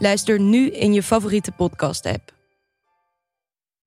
Luister nu in je favoriete podcast-app.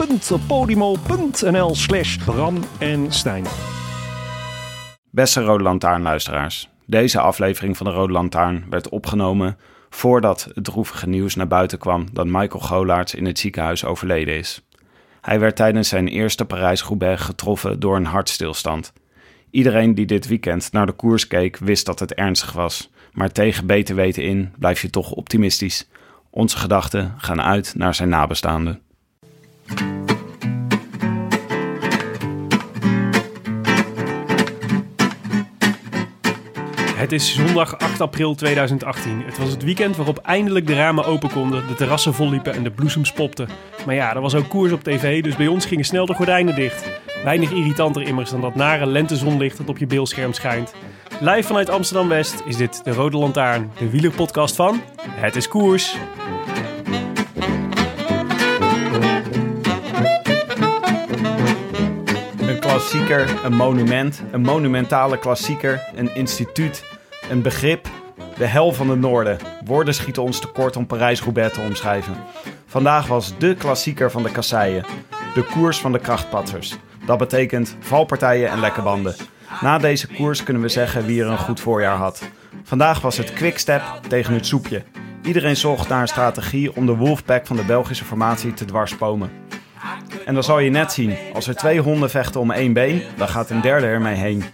www.podimo.nl slash Bram en Stijn. Beste Rode Lantaarnluisteraars. Deze aflevering van de Rode Lantaarn werd opgenomen voordat het droevige nieuws naar buiten kwam dat Michael Golaerts in het ziekenhuis overleden is. Hij werd tijdens zijn eerste Parijs-Roubaix getroffen door een hartstilstand. Iedereen die dit weekend naar de koers keek wist dat het ernstig was, maar tegen beter weten in blijf je toch optimistisch. Onze gedachten gaan uit naar zijn nabestaanden. Het is zondag 8 april 2018. Het was het weekend waarop eindelijk de ramen open konden, de terrassen volliepen en de bloesems popten. Maar ja, er was ook koers op tv, dus bij ons gingen snel de gordijnen dicht. Weinig irritanter immers dan dat nare lentezonlicht dat op je beeldscherm schijnt. Live vanuit Amsterdam-West is dit de Rode Lantaarn, de wielerpodcast van Het is Koers. Klassieker, een monument, een monumentale klassieker, een instituut, een begrip. De hel van het noorden. Woorden schieten ons tekort om Parijs-Roubaix te omschrijven. Vandaag was de klassieker van de kasseien. De koers van de krachtpatsers. Dat betekent valpartijen en lekke banden. Na deze koers kunnen we zeggen wie er een goed voorjaar had. Vandaag was het quickstep tegen het soepje. Iedereen zocht naar een strategie om de wolfpack van de Belgische formatie te dwarsbomen. En dan zal je net zien, als er twee honden vechten om één been, dan gaat een derde ermee heen.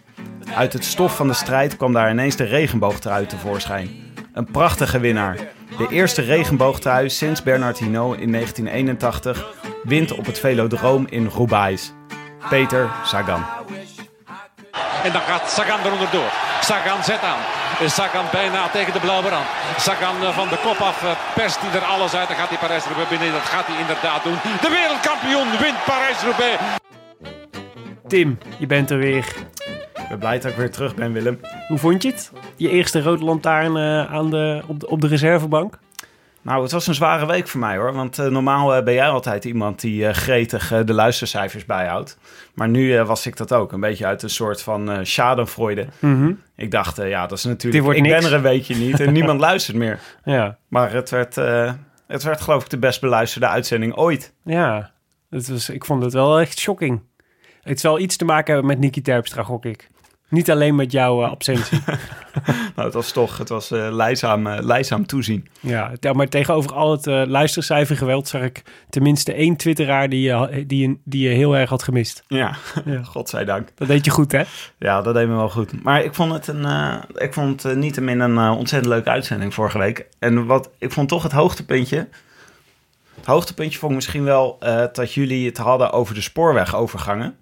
Uit het stof van de strijd kwam daar ineens de regenboogtrui tevoorschijn. Een prachtige winnaar. De eerste regenboogtrui sinds Bernard Hinault in 1981 wint op het velodroom in Roubaix. Peter Sagan. En dan gaat Sagan eronder door. Sagan zet aan. Sagan bijna tegen de blauwe rand. Sagan eh, van de kop af eh, perst hij er alles uit. Dan gaat hij Parijs-Roubaix binnen. Dat gaat hij inderdaad doen. De wereldkampioen wint Parijs-Roubaix. Tim, je bent er weer. Ik ben blij dat ik weer terug ben, Willem. Hoe vond je het? Je eerste Rode Lantaarn eh, aan de, op, de, op de reservebank? Nou, het was een zware week voor mij hoor. Want eh, normaal eh, ben jij altijd iemand die eh, gretig de luistercijfers bijhoudt. Maar nu was ik dat ook. Een beetje uit een soort van eh schadenfreude. Ik dacht, ja, dat is natuurlijk... wordt Ik niks. ben er een weekje niet en niemand luistert meer. Ja. Maar het werd, het werd geloof ik de best beluisterde uitzending ooit. Ja, het was, ik vond het wel echt shocking. Het zal iets te maken hebben met Nicky Terpstra, gok ik. Niet alleen met jouw eh, absentie. Nou, het was toch, het was eh leidzaam, eh, leidzaam toezien. ja, maar tegenover al het luistercijfergeweld zag ik tenminste één twitteraar die je, die, je, die je heel erg had gemist. Ja, Ja. godzijdank. Dat deed je goed, hè? Ja, dat deed me wel goed. Maar ik vond het, een, ik vond het uh, niettemin een ontzettend leuke uitzending vorige week. En wat ik vond toch het hoogtepuntje. Het hoogtepuntje vond ik misschien wel dat jullie het hadden over de spoorwegovergangen.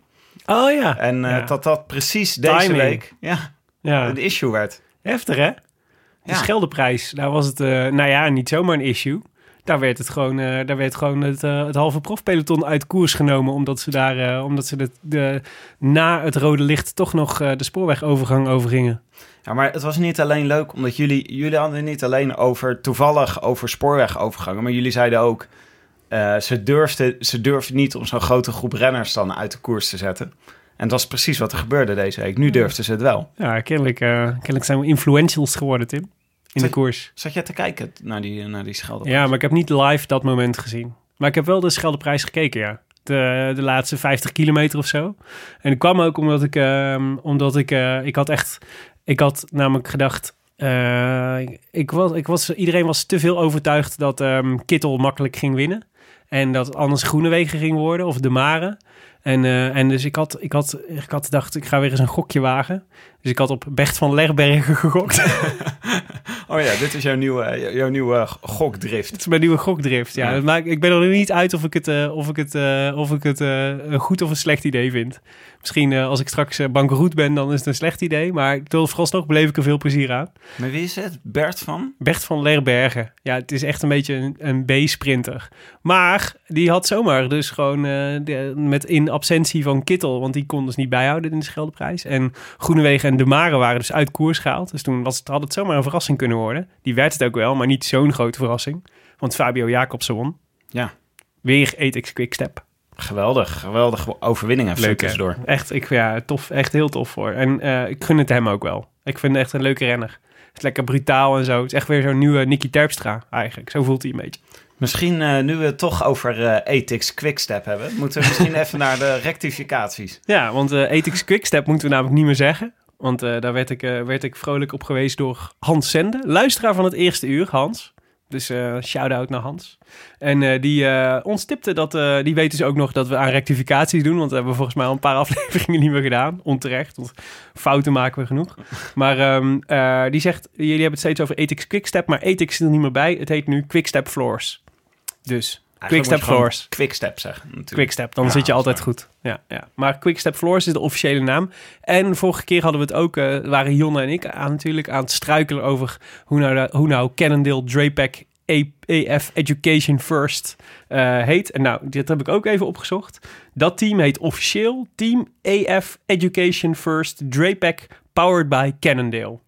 Oh ja. En eh, Ja. dat dat precies deze Timing. week ja, ja. een issue werd. Heftig, hè? De Ja. Scheldeprijs, daar was het, eh, nou ja, niet zomaar een issue. Daar werd het gewoon, eh, daar werd gewoon het, het halve profpeloton uit koers genomen. Omdat ze daar, omdat ze de, de, na het rode licht toch nog de spoorwegovergang overgingen. Ja, maar het was niet alleen leuk, omdat jullie, jullie hadden niet alleen over toevallig over spoorwegovergangen, maar jullie zeiden ook, eh, ze, durfden, ze durfden niet om zo'n grote groep renners dan uit de koers te zetten. En dat is precies wat er gebeurde deze week. Nu durfden ze het wel. Ja, kennelijk, eh, kennelijk zijn we influentials geworden, Tim. In de koers. Zat jij te kijken naar die, naar die schelde? Ja, maar ik heb niet live dat moment gezien. Maar ik heb wel de Scheldeprijs gekeken, ja. De, de laatste 50 kilometer of zo. En ik kwam ook omdat ik, ehm, omdat ik, eh, ik had echt, ik had namelijk gedacht, Eh, ik was, ik was, iedereen was te veel overtuigd dat ehm, Kittel makkelijk ging winnen. En dat anders Groenewegen ging worden, of De Mare. En, eh, en dus ik had, ik, had, ik had gedacht, ik ga weer eens een gokje wagen. Dus ik had op Bert van Lerbergen gegokt. Oh ja, dit is jouw nieuwe, jouw nieuwe gokdrift. Het is mijn nieuwe gokdrift. Ja, Ja. Maakt- ik ben er nog niet uit of ik het, eh, of ik het, eh, of ik het een goed of een slecht idee vind. Misschien eh, als ik straks uh, bankroet ben, dan is het een slecht idee. Maar tot vooralsnog beleef ik er veel plezier aan. Maar wie is het? Bert van? Bert van Lerbergen. Ja, het is echt een beetje een, een B-sprinter. Maar die had zomaar dus gewoon eh, de- met in absentie van Kittel, want die kon dus niet bijhouden in de Scheldeprijs. En Groenewegen en De Mare waren dus uit koers gehaald. Dus toen was het, had het zomaar een verrassing kunnen worden. Die werd het ook wel, maar niet zo'n grote verrassing. Want Fabio Jacobsen won. Ja. Weer Etix Quickstep. Geweldig, geweldige overwinning even Leuk tussendoor. Echt, ik, ja, tof, echt heel tof voor. En eh, ik gun het hem ook wel. Ik vind het echt een leuke renner. Het is lekker brutaal en zo. Het is echt weer zo'n nieuwe Nicky Terpstra eigenlijk. Zo voelt hij een beetje. Misschien uh, nu we het toch over uh, Ethics Quickstep hebben, moeten we misschien even naar de rectificaties. Ja, want uh, Ethics Quickstep moeten we namelijk niet meer zeggen. Want daar werd ik, werd ik vrolijk op geweest door Hans Zende. Luisteraar van het eerste uur, Hans. Dus uh, shout-out naar Hans. En uh, die uh, ons tipte dat... die weet dus ook nog dat we aan rectificaties doen. Want we hebben volgens mij al een paar afleveringen niet meer gedaan. Onterecht, want fouten maken we genoeg. Maar um, die zegt... Jullie hebben het steeds over Ethics Quickstep. Maar Ethics is er niet meer bij. Het heet nu Quickstep Floors. Dus... Quickstep Floors. Quickstep zeggen. Natuurlijk. Quickstep, dan ja, zit je altijd goed. Ja, ja. Maar Quickstep Floors is de officiële naam. En vorige keer hadden we het ook, uh, waren Jonne en ik aan, natuurlijk aan het struikelen over hoe nou, hoe nou Cannondale AF Education First uh, heet. En nou, dit heb ik ook even opgezocht. Dat team heet officieel Team AF Education First Drapac Powered by Cannondale.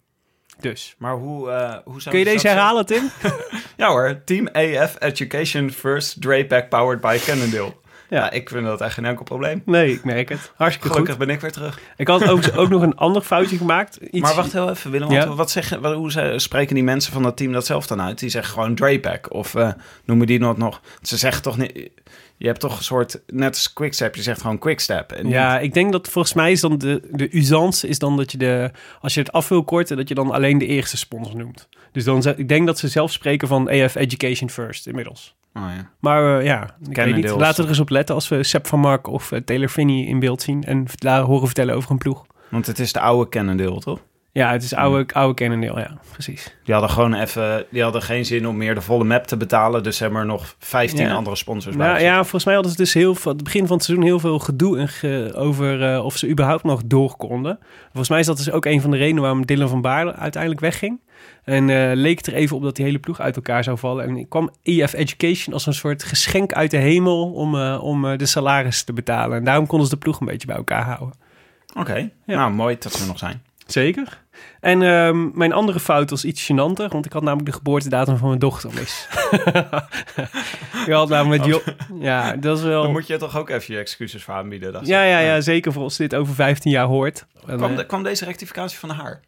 Dus. Maar hoe, uh, hoe zou Kun je deze herhalen, Tim? ja hoor, Team AF Education First Drapac Powered by Cannondale. Ja. ja, ik vind dat echt geen enkel probleem. Nee, ik merk het. Hartstikke Gelukkig goed. ben ik weer terug. Ik had ook, ook nog een ander foutje gemaakt. Iets... Maar wacht heel even, Willem. Ja. Wat zeggen, wat, hoe ze, spreken die mensen van dat team dat zelf dan uit? Die zeggen gewoon Drapac of uh, noemen die nog nog... Ze zeggen toch niet... Je hebt toch een soort, net als Quickstep, je zegt gewoon Quickstep. En ja, niet... ik denk dat volgens mij is dan de, de usance is dan dat je de, als je het af wil korten, dat je dan alleen de eerste sponsor noemt. Dus dan, ik denk dat ze zelf spreken van AF Education First inmiddels. Oh, ja. Maar uh, ja, ik weet niet. laten we er eens op letten als we Sepp van Mark of uh, Taylor Finney in beeld zien en horen vertellen over een ploeg. Want het is de oude Cannondale, toch? Ja, het is oude, oude Cannondale, ja, precies. Die hadden gewoon even, die hadden geen zin om meer de volle map te betalen, dus hebben er nog 15 ja. andere sponsors bij. Nou, ja, volgens mij hadden ze dus heel veel, het begin van het seizoen heel veel gedoe en ge, over uh, of ze überhaupt nog door konden. Volgens mij is dat dus ook een van de redenen waarom Dylan van Baarle uiteindelijk wegging. En uh, leek het er even op dat die hele ploeg uit elkaar zou vallen. En kwam EF Education als een soort geschenk uit de hemel om, uh, om de salaris te betalen. En daarom konden ze de ploeg een beetje bij elkaar houden. Oké, okay. ja. nou mooi dat ze er nog zijn. Zeker. En um, mijn andere fout was iets gênanter, want ik had namelijk de geboortedatum van mijn dochter mis. ik had namelijk met jo- Ja, dat is wel... Dan moet je toch ook even je excuses voor aanbieden. Ja, ja, ja, zeker voor als dit over 15 jaar hoort. Kwam, de, kwam deze rectificatie van haar?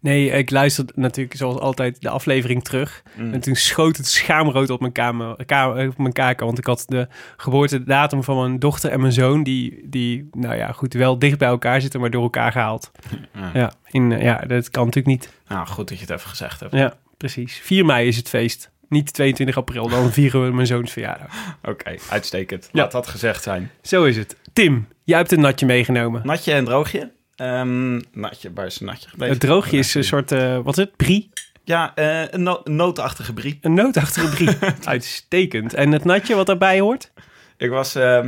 Nee, ik luisterde natuurlijk zoals altijd de aflevering terug. Mm. En toen schoot het schaamrood op mijn, kamer, kamer, op mijn kaken. Want ik had de geboortedatum van mijn dochter en mijn zoon... die, die nou ja, goed, wel dicht bij elkaar zitten, maar door elkaar gehaald. Ja, ja, in, ja dat kan natuurlijk niet. Nou, goed dat je het even gezegd hebt. Ja, precies. 4 mei is het feest. Niet 22 april, dan vieren we mijn zoons verjaardag. Oké, okay, uitstekend. Ja. Laat dat gezegd zijn. Zo is het. Tim, jij hebt een natje meegenomen. Natje en droogje. Um, natje, waar is een natje gebleven? Het droogje is een soort, uh, wat is het, brie? Ja, uh, een, no een nootachtige brie. Een nootachtige brie, uitstekend. En het natje wat daarbij hoort? Ik was, uh,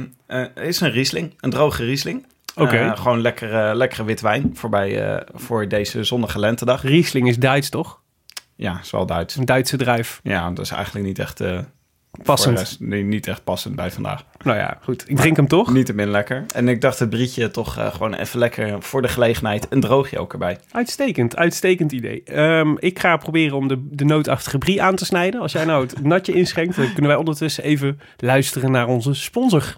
is een Riesling, een droge Riesling. Oké. Okay. gewoon lekkere, lekkere wit wijn voorbij, voor deze zonnige lentedag. Riesling is Duits, toch? Ja, is wel Duits. Een Duitse druif. Ja, dat is eigenlijk niet echt... Passend. Rest, nee, niet echt passend bij vandaag. Nou ja, goed. Ik drink hem toch? Niet te min lekker. En ik dacht het brietje toch uh, gewoon even lekker voor de gelegenheid. Een droogje ook erbij. Uitstekend, uitstekend idee. Um, ik ga proberen om de, de nootachtige brie aan te snijden. Als jij nou het natje inschenkt, dan kunnen wij ondertussen even luisteren naar onze sponsor.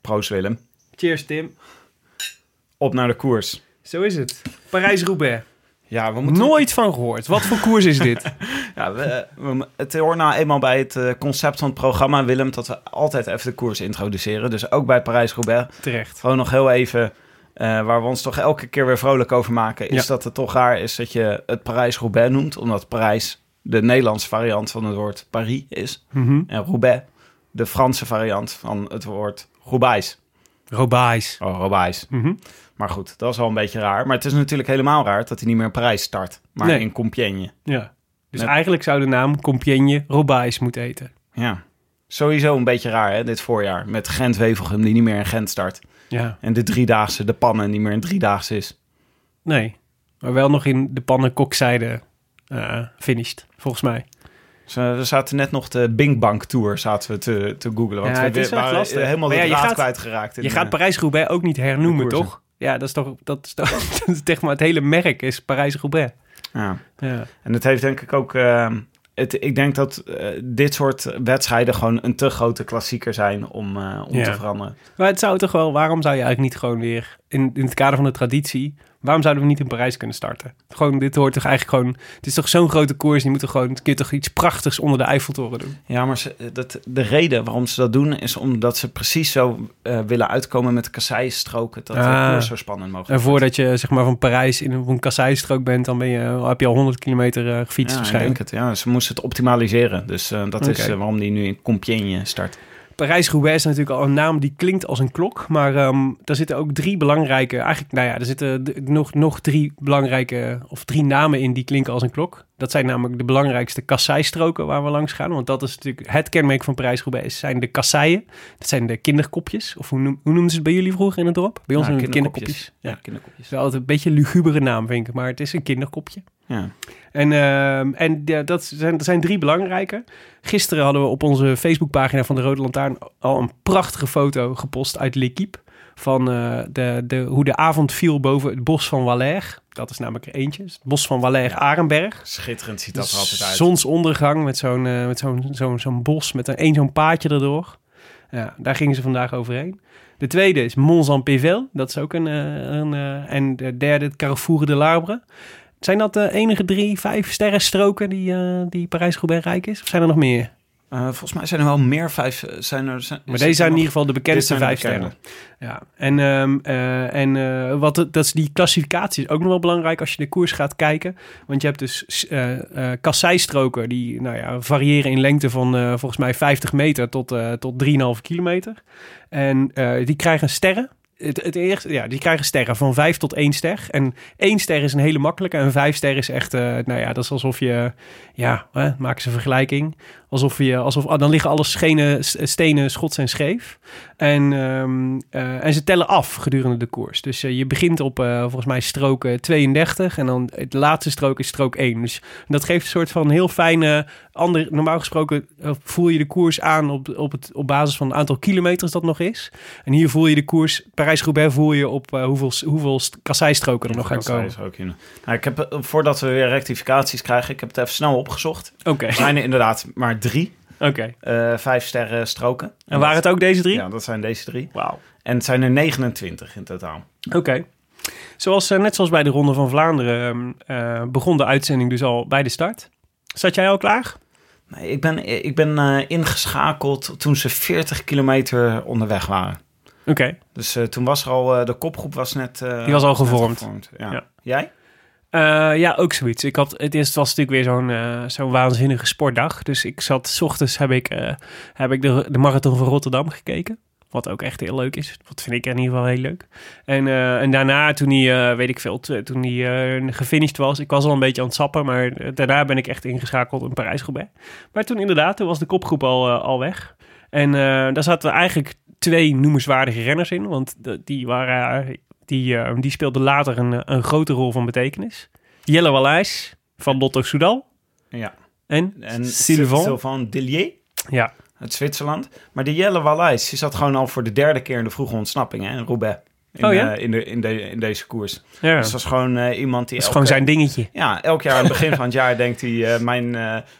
Proost Willem. Cheers Tim. Op naar de koers. Zo is het. Parijs-Roubaix. Ja, we moeten... Nooit van gehoord. Wat voor koers is dit? ja, we, we, het hoort nou eenmaal bij het uh, concept van het programma, Willem, dat we altijd even de koers introduceren. Dus ook bij Parijs-Roubaix. Terecht. Gewoon nog heel even eh, waar we ons toch elke keer weer vrolijk over maken, is Ja. dat het toch raar is dat je het Parijs-Roubaix noemt, omdat Parijs de Nederlandse variant van het woord Paris is. Mhm. En Roubaix de Franse variant van het woord Roubaix. Robais. Oh, Roubaix. Mhm. Maar goed, dat is wel een beetje raar. Maar het is natuurlijk helemaal raar dat hij niet meer in Parijs start, maar Nee. in Compiègne. Ja. Dus eigenlijk zou de naam Compiègne Robais moeten eten. Ja. Sowieso een beetje raar, hè, dit voorjaar. Met Gent-Wevelgem die niet meer in Gent start. Ja. En de driedaagse, de pannen, niet meer een driedaagse is. Nee. Maar wel nog in de pannenkokzijde eh finished, volgens mij. Dus, we zaten net nog de Bing Bang Tour zaten we te, te googlen. Want Ja, we het is we waren lastig. helemaal de ja, draad gaat- kwijtgeraakt. in, Je gaat eh, Parijs-Roubaix ook niet hernoemen, toch? Ja, dat is toch... Dat is toch dat is maar het hele merk is Parijs-Roubaix. ja. Ja. En het heeft denk ik ook... eh, het, ik denk dat eh, dit soort wedstrijden gewoon een te grote klassieker zijn om, eh, om Ja. te veranderen. Maar het zou toch wel... Waarom zou je eigenlijk niet gewoon weer... In, in het kader van de traditie... Waarom zouden we niet in Parijs kunnen starten? Gewoon, dit hoort toch eigenlijk gewoon... Het is toch zo'n grote koers. Die moeten gewoon... Kun je toch iets prachtigs onder de Eiffeltoren doen? Ja, maar ze, dat, de reden waarom ze dat doen is omdat ze precies zo eh, willen uitkomen met kasseistroken. Dat de Ah. koers zo spannend mogelijk En voordat je zeg maar van Parijs in een, een kasseistrook bent... dan ben je, heb je al 100 kilometer eh, gefietst Ja, ik waarschijnlijk. denk het. Ja, ze moesten het optimaliseren. Dus eh, dat is eh, waarom die nu in Compiègne start. Parijs-Roubaix is natuurlijk al een naam die klinkt als een klok. Maar ehm daar zitten ook drie belangrijke... Eigenlijk, nou ja, er zitten nog, nog drie belangrijke... of drie namen in die klinken als een klok. Dat zijn namelijk de belangrijkste kasseistroken waar we langs gaan. Want dat is natuurlijk het kenmerk van Parijs-Roubaix... zijn de kasseien. Dat zijn de kinderkopjes. Of hoe, noem, hoe noemden ze het bij jullie vroeger in het dorp? Bij ons Ja, het kinderkopjes. Ja, kinderkopjes. Het is altijd een beetje een lugubere naam, vind ik. Maar het is een kinderkopje. Ja. En, ehm, en ja, dat, zijn, dat zijn drie belangrijke. Gisteren hadden we op onze Facebookpagina van de Rode Lantaarn al een prachtige foto gepost uit L'Equipe. Van eh, de, de, hoe de avond viel boven het bos van Valère. Dat is namelijk er eentje. Het bos van Valère-Arenberg. Schitterend ziet dat er altijd uit. Zonsondergang met zo'n eh, met zo'n zo'n zo'n bos met een één zo'n paadje erdoor. Ja, daar gingen ze vandaag overheen. De tweede is Mont-Saint-Pével. Dat is ook een... eh, een eh, en de derde, het Carrefour de l'Arbre. Zijn dat de enige drie, vijf sterrenstroken die, eh, die Parijs-Roubaix rijk is? Of zijn er nog meer? Eh, volgens mij zijn er wel meer vijf. eh, Zijn er, zijn, Maar deze zijn in ieder geval de bekendste vijf sterren. Ja, en, ehm, eh, en eh, wat dat is die klassificatie is ook nog wel belangrijk als je de koers gaat kijken. Want je hebt dus eh eh kasseistroken die nou ja, variëren in lengte van eh, volgens mij 50 meter tot, eh tot 3,5 kilometer. En eh, die krijgen sterren. Het, het eerste, ja, die krijgen sterren van 5 tot 1 ster. En 1 ster is een hele makkelijke. En 5 ster is echt, eh, nou ja, dat is alsof je, ja, hè, ze een vergelijking. Alsof je, alsof, ah, dan liggen alle schenen, stenen schots en scheef. En, ehm, eh, en ze tellen af gedurende de koers. Dus eh, je begint op eh, volgens mij strook eh, 32 en dan het laatste strook is strook 1. Dus dat geeft een soort van heel fijne, ander, normaal gesproken voel je de koers aan op, op, het, op basis van het aantal kilometers dat nog is. En hier voel je de koers, Parijs-Roubaix voel je op hoeveel, hoeveel st- kasseistroken er nog gaan komen. is ook in. Nou, ik heb, voordat we weer rectificaties krijgen, ik heb het even snel opgezocht. Oké, zijn er inderdaad maar drie oké. eh, vijf sterren stroken. En waren het ook deze drie? Ja, dat zijn deze drie. Wauw. En het zijn er 29 in totaal. Oké. Zoals, eh, net zoals bij de Ronde van Vlaanderen ehm, eh, begon de uitzending dus al bij de start. Zat jij al klaar? Nee, ik ben, ik ben ingeschakeld toen ze 40 kilometer onderweg waren. Oké. Dus toen was er al, de kopgroep was net... Die was al gevormd. Ja. Ja. Jij? Eh, ja, ook zoiets. Ik had, het was natuurlijk weer zo'n eh, zo'n waanzinnige sportdag. Dus ik zat, s ochtends heb ik, eh, heb ik de, de marathon van Rotterdam gekeken. Wat ook echt heel leuk is. Dat vind ik in ieder geval heel leuk. En, en daarna, toen eh, weet ik veel, toen eh, gefinished was. Ik was al een beetje aan het sappen, maar daarna ben ik echt ingeschakeld in Parijs-Roubaix. Maar toen inderdaad, toen was de kopgroep al, al weg. En daar zaten eigenlijk twee noemenswaardige renners in. Want die, waren, die, eh, die speelden later een, eh, een grote rol van betekenis. Jelle Wallace van Lotto Soudal. Ja. En, En Sylvain. Sylvain Dillier Ja, uit Zwitserland. Maar die Jelle Wallace, die zat gewoon al voor de derde keer in de vroege ontsnapping hè, in Roubaix. In, Oh ja? eh, in, de, in, de, in deze koers. ja. Dus dat is gewoon eh, iemand die dat is elke- gewoon zijn dingetje. Ja, elk jaar aan het begin van het jaar denkt hij... eh, mijn,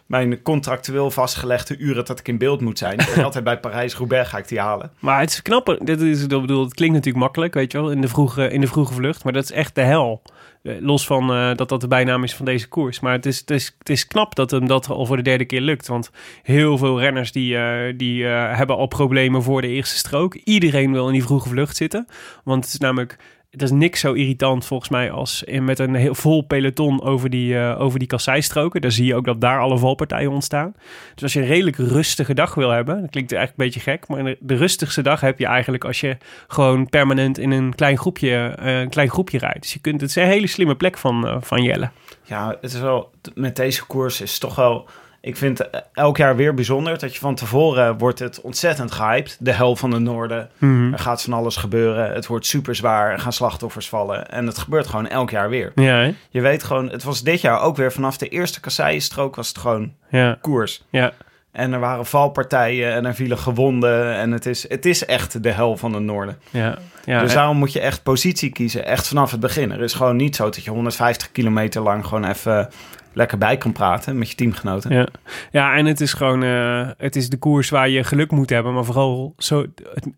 mijn contractueel vastgelegde uren dat ik in beeld moet zijn. En altijd bij Parijs-Roubaix ga ik die halen. Maar het is knapper. Dit is, ik bedoel, het klinkt natuurlijk makkelijk, weet je wel, in de vroege, in de vroege vlucht. Maar dat is echt de hel. Eh, Los van eh, dat dat de bijnaam is van deze koers. Maar het is, het is, het is knap dat hem dat al voor de derde keer lukt. Want heel veel renners die, eh, die hebben al problemen voor de eerste strook. Iedereen wil in die vroege vlucht zitten. Want het is namelijk het is niks zo irritant volgens mij als in, met een heel vol peloton over die, uh, over die kasseistroken. Daar zie je ook dat daar alle valpartijen ontstaan. Dus als je een redelijk rustige dag wil hebben, dat klinkt eigenlijk een beetje gek, maar de rustigste dag heb je eigenlijk als je gewoon permanent in een klein groepje, uh, een klein groepje rijdt. Dus je kunt, het is een hele slimme plek van, uh, van Jelle. Ja, het is wel, met deze koers is toch wel ik vind elk jaar weer bijzonder dat je van tevoren wordt het ontzettend gehyped. De hel van de noorden. Mhm. Er gaat van alles gebeuren. Het wordt super zwaar. Er gaan slachtoffers vallen. En het gebeurt gewoon elk jaar weer. Ja, hè? Je weet gewoon, het was dit jaar ook weer vanaf de eerste kasseienstrook was het gewoon ja. koers. Ja. En er waren valpartijen en er vielen gewonden. En het is, het is echt de hel van het noorden. Ja. Ja, dus daarom moet je echt positie kiezen. Echt vanaf het begin. Er is gewoon niet zo dat je 150 kilometer lang gewoon even lekker bij kan praten met je teamgenoten. Ja, ja en het is gewoon eh, het is de koers waar je geluk moet hebben, maar vooral zo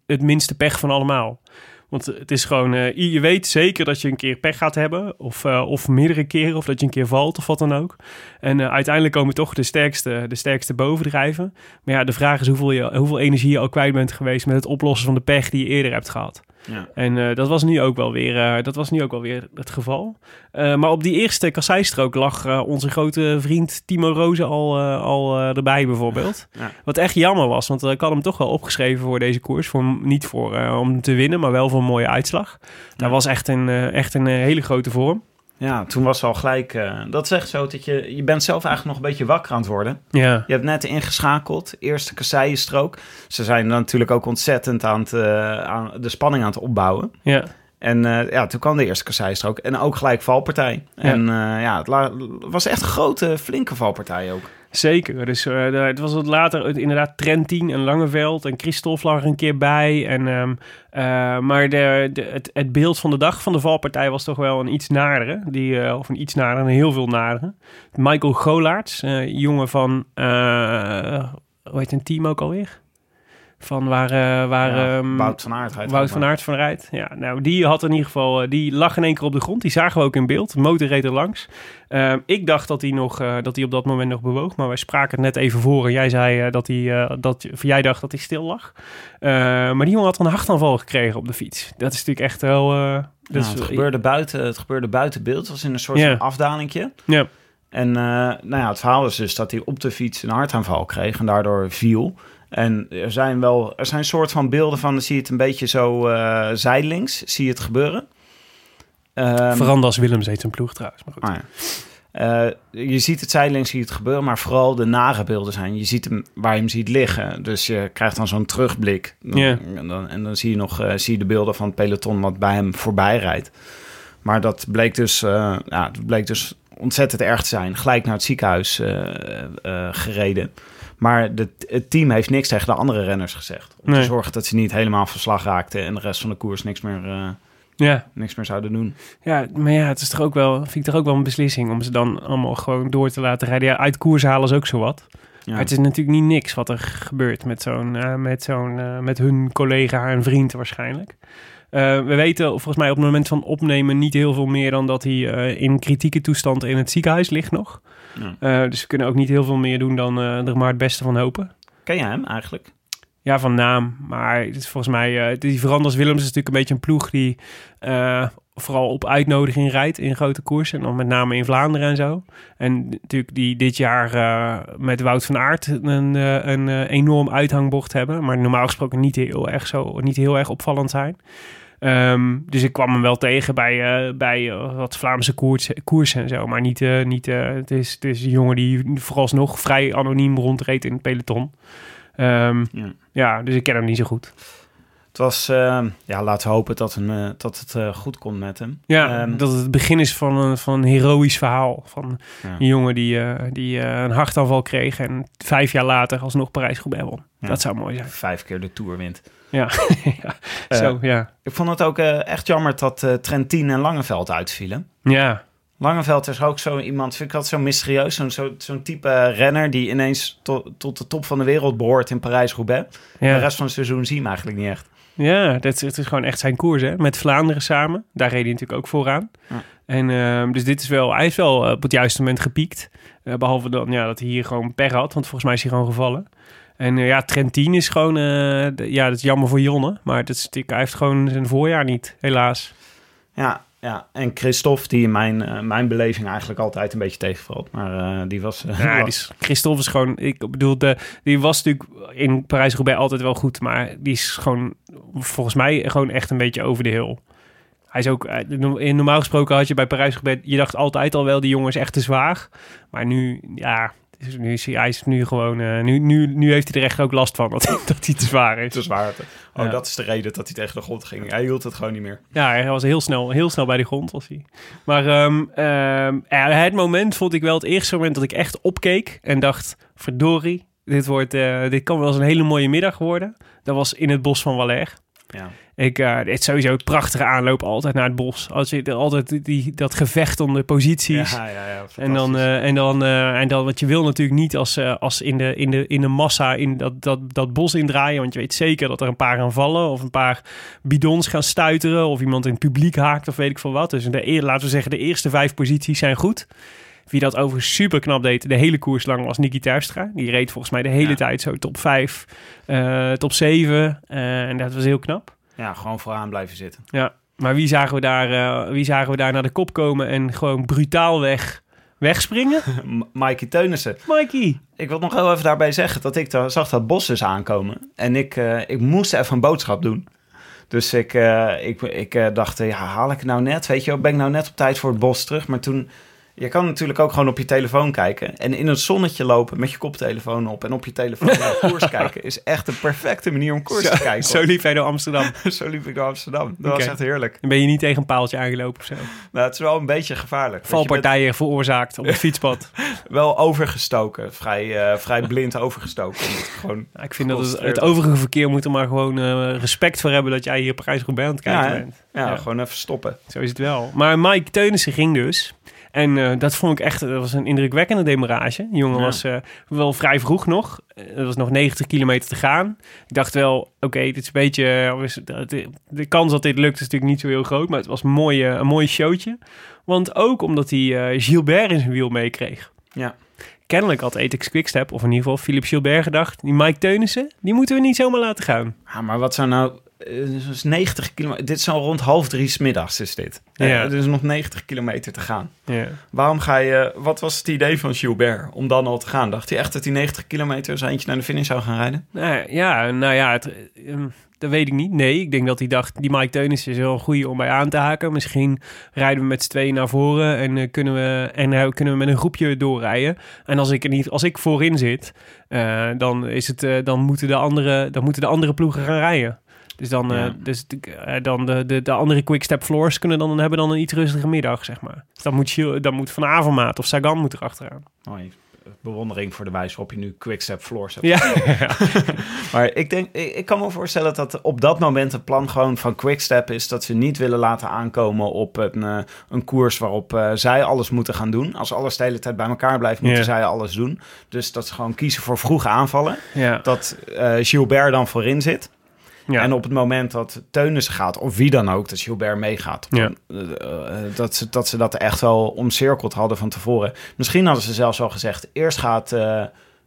het, minste pech van allemaal. Want het is gewoon, eh, je weet zeker dat je een keer pech gaat hebben, of, eh, of meerdere keren, of dat je een keer valt of wat dan ook. En uiteindelijk komen toch de sterkste, de sterkste bovendrijven. Maar ja, de vraag is hoeveel, je, hoeveel energie je al kwijt bent geweest met het oplossen van de pech die je eerder hebt gehad. Ja. En eh, dat, was nu ook wel weer, eh, dat was nu ook wel weer het geval. Eh, maar op die eerste kasseistrook lag onze grote vriend Timo Rozen al, al erbij bijvoorbeeld. Ja. Wat echt jammer was, want ik had hem toch wel opgeschreven voor deze koers. Voor, niet voor, om te winnen, maar wel voor een mooie uitslag. Dat was echt een, echt een hele grote vorm. Ja, toen was al gelijk... eh, dat is echt zo dat je... Je bent zelf eigenlijk nog een beetje wakker aan het worden. Ja, Je hebt net ingeschakeld, eerste kasseienstrook. Ze zijn dan natuurlijk ook ontzettend aan, het, eh, aan de spanning aan het opbouwen. ja. En eh, ja, toen kwam de eerste kasseistrook. En ook gelijk valpartij. En ja, het was echt een grote, flinke valpartij ook. Zeker. Dus het was wat later inderdaad Trentin en Langeveld en Christophe lag er een keer bij. En, ehm, eh, maar de, het, het beeld van de dag van de valpartij was toch wel een iets nadere. Die, eh, of een iets nadere, een heel veel nadere. Michael Golaerts, jongen van, hoe heet een team ook alweer? Van waar, eh, waar Ja, ehm, Wout van Aert. rijdt Wout van maar. Aert van rijdt. Ja, nou, die had in ieder geval, eh, die lag in één keer op de grond. Die zagen we ook in beeld. De motor reed er langs. Ehm, ik dacht dat hij, nog, eh, dat hij op dat moment nog bewoog, maar wij spraken het net even voor. En jij zei eh, dat hij, eh, dat, of jij dacht dat hij stil lag. Eh, maar die jongen had een hartaanval gekregen op de fiets. Dat is natuurlijk echt wel. eh, dat Ja, is- het, gebeurde buiten, het gebeurde buiten beeld. Het was in een soort van afdalingje. Ja, En eh, nou ja, het verhaal is dus dat hij op de fiets een hartaanval kreeg en daardoor viel. En er zijn wel, er zijn soort van beelden van, dan zie je het een beetje zo eh zijdelings, zie je het gebeuren. Ehm, Verandas Willems heet zijn ploeg trouwens. Maar goed. ah ja. Eh, je ziet het zijdelings, zie je het gebeuren, maar vooral de nare beelden zijn. Je ziet hem waar je hem ziet liggen. Dus je krijgt dan zo'n terugblik. Dan-. En, dan, en dan zie je nog eh, zie je de beelden van het peloton wat bij hem voorbij rijdt. Maar dat bleek dus, ja, het bleek dus ontzettend erg te zijn. Gelijk naar het ziekenhuis gereden. Maar de, het team heeft niks tegen de andere renners gezegd. Om Nee. te zorgen dat ze niet helemaal verslag raakten en de rest van de koers niks meer, eh, Ja, niks meer zouden doen. ja, maar ja, het is toch ook wel, vind ik toch ook wel een beslissing om ze dan allemaal gewoon door te laten rijden. Ja, uit koers halen is ook zo wat. Ja. Maar het is natuurlijk niet niks wat er gebeurt met zo'n, eh, met zo'n, eh, met hun collega en vriend waarschijnlijk. We weten volgens mij op het moment van opnemen niet heel veel meer dan dat hij in kritieke toestand in het ziekenhuis ligt nog. Ja. Eh, dus we kunnen ook niet heel veel meer doen dan eh, er maar het beste van hopen. Ken je hem eigenlijk? Ja, van naam. Maar het is volgens mij, eh, die Veranders Willems is natuurlijk een beetje een ploeg die vooral op uitnodiging rijdt in grote koersen. En dan met name in Vlaanderen en zo. En natuurlijk die dit jaar met Wout van Aert een, een enorm uithangbord hebben. Maar normaal gesproken niet heel erg, zo, niet heel erg opvallend zijn. Ehm, dus ik kwam hem wel tegen bij, eh, bij eh, wat Vlaamse koers, koersen en zo. Maar niet, eh, niet het, is, het is een jongen die vooralsnog vrij anoniem rondreed in het peloton. Ehm, Ja. ja, dus ik ken hem niet zo goed. Het was, eh, ja, laten we hopen dat, hem, eh, dat het eh, goed komt met hem. Ja, Ehm, dat het het begin is van een, van een heroïsch verhaal. Van Ja. een jongen die, eh, die een hartaanval kreeg en vijf jaar later alsnog Parijs-Roubaix won. Ja. Dat zou mooi zijn. Vijf keer de Tour wint. Ja, ja. Zo, ja. Ik vond het ook echt jammer dat Trentin en Langeveld uitvielen. Ja, Langeveld is ook zo iemand, vind ik dat zo mysterieus. Zo'n zo, zo'n type renner die ineens to- tot de top van de wereld behoort in Parijs-Roubaix. De rest van het seizoen zie je hem eigenlijk niet echt. ja dat het is gewoon echt zijn koers, hè. Met Vlaanderen samen. Daar reed hij natuurlijk ook vooraan. Ja. En ehm, dus dit is wel, hij is wel eh, op het juiste moment gepiekt. Eh, behalve dan ja, dat hij hier gewoon per had, want volgens mij is hij gewoon gevallen. En eh, ja, Trentin is gewoon, ja, dat is jammer voor Jonne. Maar dat is, hij heeft gewoon zijn voorjaar niet, helaas. Ja, ja. en Christophe, die in mijn, eh, mijn beleving eigenlijk altijd een beetje tegenvalt. Maar eh, die was... eh, Ja, die was- Christophe is gewoon... Ik bedoel, de, die was natuurlijk in Parijs-Roubaix altijd wel goed. Maar die is gewoon, volgens mij, gewoon echt een beetje over de hill. Hij is ook... in- Normaal gesproken had je bij Parijs-Roubaix... Je dacht altijd al wel, die jongen is echt te zwaar. Maar nu, ja... Nu is hij, hij is nu gewoon... eh, nu, nu, nu heeft hij er echt ook last van dat, hij- dat hij te zwaar is. te zwaar. Oh, Ja. dat is de reden dat hij tegen de grond ging. Hij hield het gewoon niet meer. Ja, hij was heel snel, heel snel bij de grond. Was hij. Maar ehm, ehm, het moment vond ik wel het eerste moment dat ik echt opkeek en dacht: verdorie, dit, wordt, eh, dit kan wel eens een hele mooie middag worden. Dat was in het bos van Valère. Ja. Ik, eh het is sowieso een prachtige aanloop altijd naar het bos. Als je altijd die, dat gevecht om de posities. Ja, ja, ja. En dan, eh, en, dan, eh, en dan, wat je wil natuurlijk niet als, als in, de, in, de, in de massa in dat, dat, dat bos indraaien. Want je weet zeker dat er een paar gaan vallen. Of een paar bidons gaan stuiteren. Of iemand in het publiek haakt of weet ik veel wat. Dus de, laten we zeggen, de eerste vijf posities zijn goed. Wie dat overigens super knap deed, de hele koers lang, was Niki Terpstra. Die reed volgens mij de hele Ja. tijd zo top 5, eh, top 7. eh, en dat was heel knap. ja, gewoon vooraan blijven zitten. Ja, maar wie zagen we daar, eh, wie zagen we daar naar de kop komen en gewoon brutaal weg, wegspringen? Mikey Teunissen. Mikey! Ik wil nog heel even daarbij zeggen dat ik zag dat bos dus aankomen. En ik, ik moest even een boodschap doen. Dus ik, ik, ik dacht, ja, haal ik het nou net? Weet je, ben ik nou net op tijd voor het bos terug? Maar toen, je kan natuurlijk ook gewoon op je telefoon kijken. En in het zonnetje lopen met je koptelefoon op en op je telefoon naar koers kijken... is echt de perfecte manier om koers te kijken. Zo liep hij door Amsterdam. Zo liep ik naar Amsterdam. Dat Oké. was echt heerlijk. Dan ben je niet tegen een paaltje aangelopen of zo. Nou, het is wel een beetje gevaarlijk. bent Valpartijen veroorzaakt op het fietspad. wel overgestoken. Vrij, eh, vrij blind overgestoken. Gewoon... Ja, ik vind dat het, het overige verkeer moet er maar gewoon eh, respect voor hebben dat jij hier Parijs-Roubaix aan het kijken Ja, bent. Ja, Ja. gewoon even stoppen. Zo is het wel. Maar Mike Teunissen ging dus. En eh, dat vond ik echt, dat was een indrukwekkende demarrage. Die jongen Ja. was eh, wel vrij vroeg nog. Eh, Er was nog 90 kilometer te gaan. Ik dacht wel, oké, dit is een beetje... eh, de, de kans dat dit lukt is natuurlijk niet zo heel groot. Maar het was een, mooie, een mooi showtje. Want ook omdat hij eh, Gilbert in zijn wiel meekreeg. Ja. Kennelijk had Ethics Quickstep, of in ieder geval Philippe Gilbert gedacht... die Mike Teunissen, die moeten we niet zomaar laten gaan. Ja, maar wat zou nou... eh, is 90 kilometer. Dit is al rond half drie 's middags is dit. Ja. Ja. er is nog 90 kilometer te gaan. Ja. Waarom ga je... Wat was het idee van Gilbert om dan al te gaan? Dacht hij echt dat hij 90 kilometer zijn eentje naar de finish zou gaan rijden? Ja, nou ja, het, ehm, dat weet ik niet. Nee, ik denk dat hij dacht, die Mike Teunissen is wel een goede om bij aan te haken. Misschien rijden we met z'n tweeën naar voren en, eh, kunnen, we, en eh, kunnen we met een groepje doorrijden. En als ik, er niet, als ik voorin zit, eh, dan, is het, eh, dan, moeten de andere, dan moeten de andere ploegen gaan rijden. Dus dan, eh, Ja. dus, de- eh, dan de, de, de andere quickstep floors kunnen dan hebben dan een iets rustige middag, zeg maar. Dus dan moet, Gil- dan moet Van Avermaat of Sagan moet erachteraan. Mooi. Bewondering voor de wijze waarop je nu quickstep floors hebt. Ja, Maar ik denk, ik, ik kan me voorstellen dat op dat moment het plan gewoon van Quickstep is dat ze niet willen laten aankomen op een, eh, een koers waarop zij alles moeten gaan doen. Als alles de hele tijd bij elkaar blijft, moeten zij alles doen. Dus dat ze gewoon kiezen voor vroege aanvallen. ja. Dat Gilbert dan voorin zit. Ja. En op het moment dat Teunissen gaat, of wie dan ook, dat Gilbert meegaat. Ja. eh, eh, dat, ze, dat ze dat echt wel omcirkeld hadden van tevoren. Misschien hadden ze zelfs al gezegd, eerst gaat eh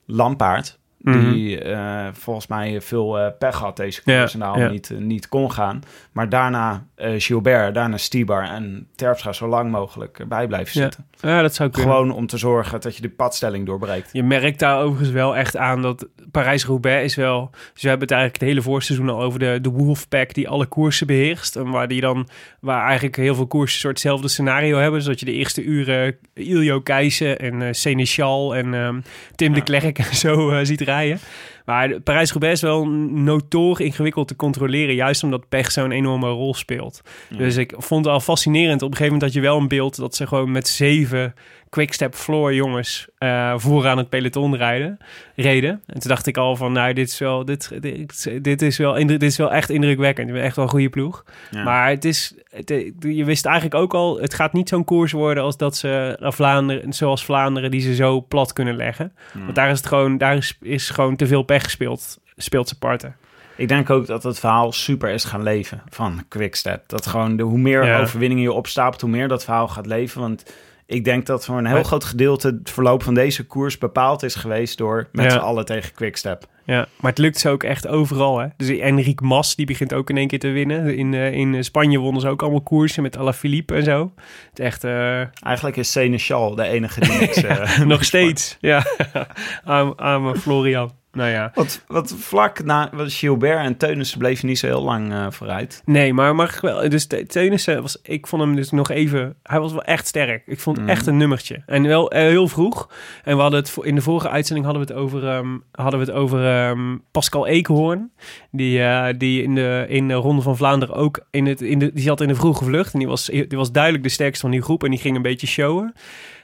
Lampaard, Mhm. die eh, volgens mij veel eh, pech had deze koers en daarom ja. niet, eh, niet kon gaan. Maar daarna Gilbert, daarna Stibar en Terpstra zo lang mogelijk erbij blijven zitten. ja, dat zou kunnen. Gewoon om te zorgen dat je de padstelling doorbreekt. Je merkt daar overigens wel echt aan dat Parijs-Roubaix is wel... Dus we hebben het eigenlijk het hele voorseizoen al over de, de Wolfpack die alle koersen beheerst. En waar, die dan, waar eigenlijk heel veel koersen soort hetzelfde scenario hebben. Zodat je de eerste uren Iljo Keijsen en Seneschal en ehm, Tim de Klerk en zo ziet rijden. Maar Parijs-Roubaix is wel notoor ingewikkeld te controleren. Juist omdat pech zo'n enorme rol speelt. Dus ik vond het al fascinerend. Op een gegeven moment had je wel een beeld dat ze gewoon met zeven quickstep floor jongens eh vooraan het peloton rijden, reden. En toen dacht ik al van, nou, dit is wel, dit, dit, dit is wel, dit is wel echt indrukwekkend. Je bent echt wel een goede ploeg. Ja. Maar het is, het, je wist eigenlijk ook al, het gaat niet zo'n koers worden als dat ze eh, Vlaanderen, zoals Vlaanderen, die ze zo plat kunnen leggen. Want daar is het gewoon, daar is, is gewoon te veel pech gespeeld, speelt ze parten. Ik denk ook dat het verhaal super is gaan leven van Quickstep. Dat gewoon de, hoe meer Ja. overwinningen je opstapelt, hoe meer dat verhaal gaat leven. Want ik denk dat voor een heel groot gedeelte het verloop van deze koers bepaald is geweest door met Ja. z'n allen tegen Quickstep. Ja, maar het lukt ze ook echt overal. Hè? Dus Enric Mas, die begint ook in één keer te winnen. In, eh, in Spanje wonnen ze ook allemaal koersen met Alaphilippe en zo. Het echt eh, Eigenlijk is Seneschal de enige die niks... eh, nog steeds. Ja, arme, arme Florian. Nou ja. Wat, wat vlak na was Gilbert en Teunissen bleven niet zo heel lang eh, vooruit. Nee, maar mag ik wel. Dus Te- Teunissen was, ik vond hem dus nog even. Hij was wel echt sterk. Ik vond het Mhm. echt een nummertje. En wel eh, heel vroeg. En we hadden het in de vorige uitzending hadden we het over, ehm, hadden we het over ehm, Pascal Eekhoorn. Die, eh, die in de, in de Ronde van Vlaanderen ook in het, in de, die zat in de vroege vlucht. En die was, die was duidelijk de sterkste van die groep. En die ging een beetje showen.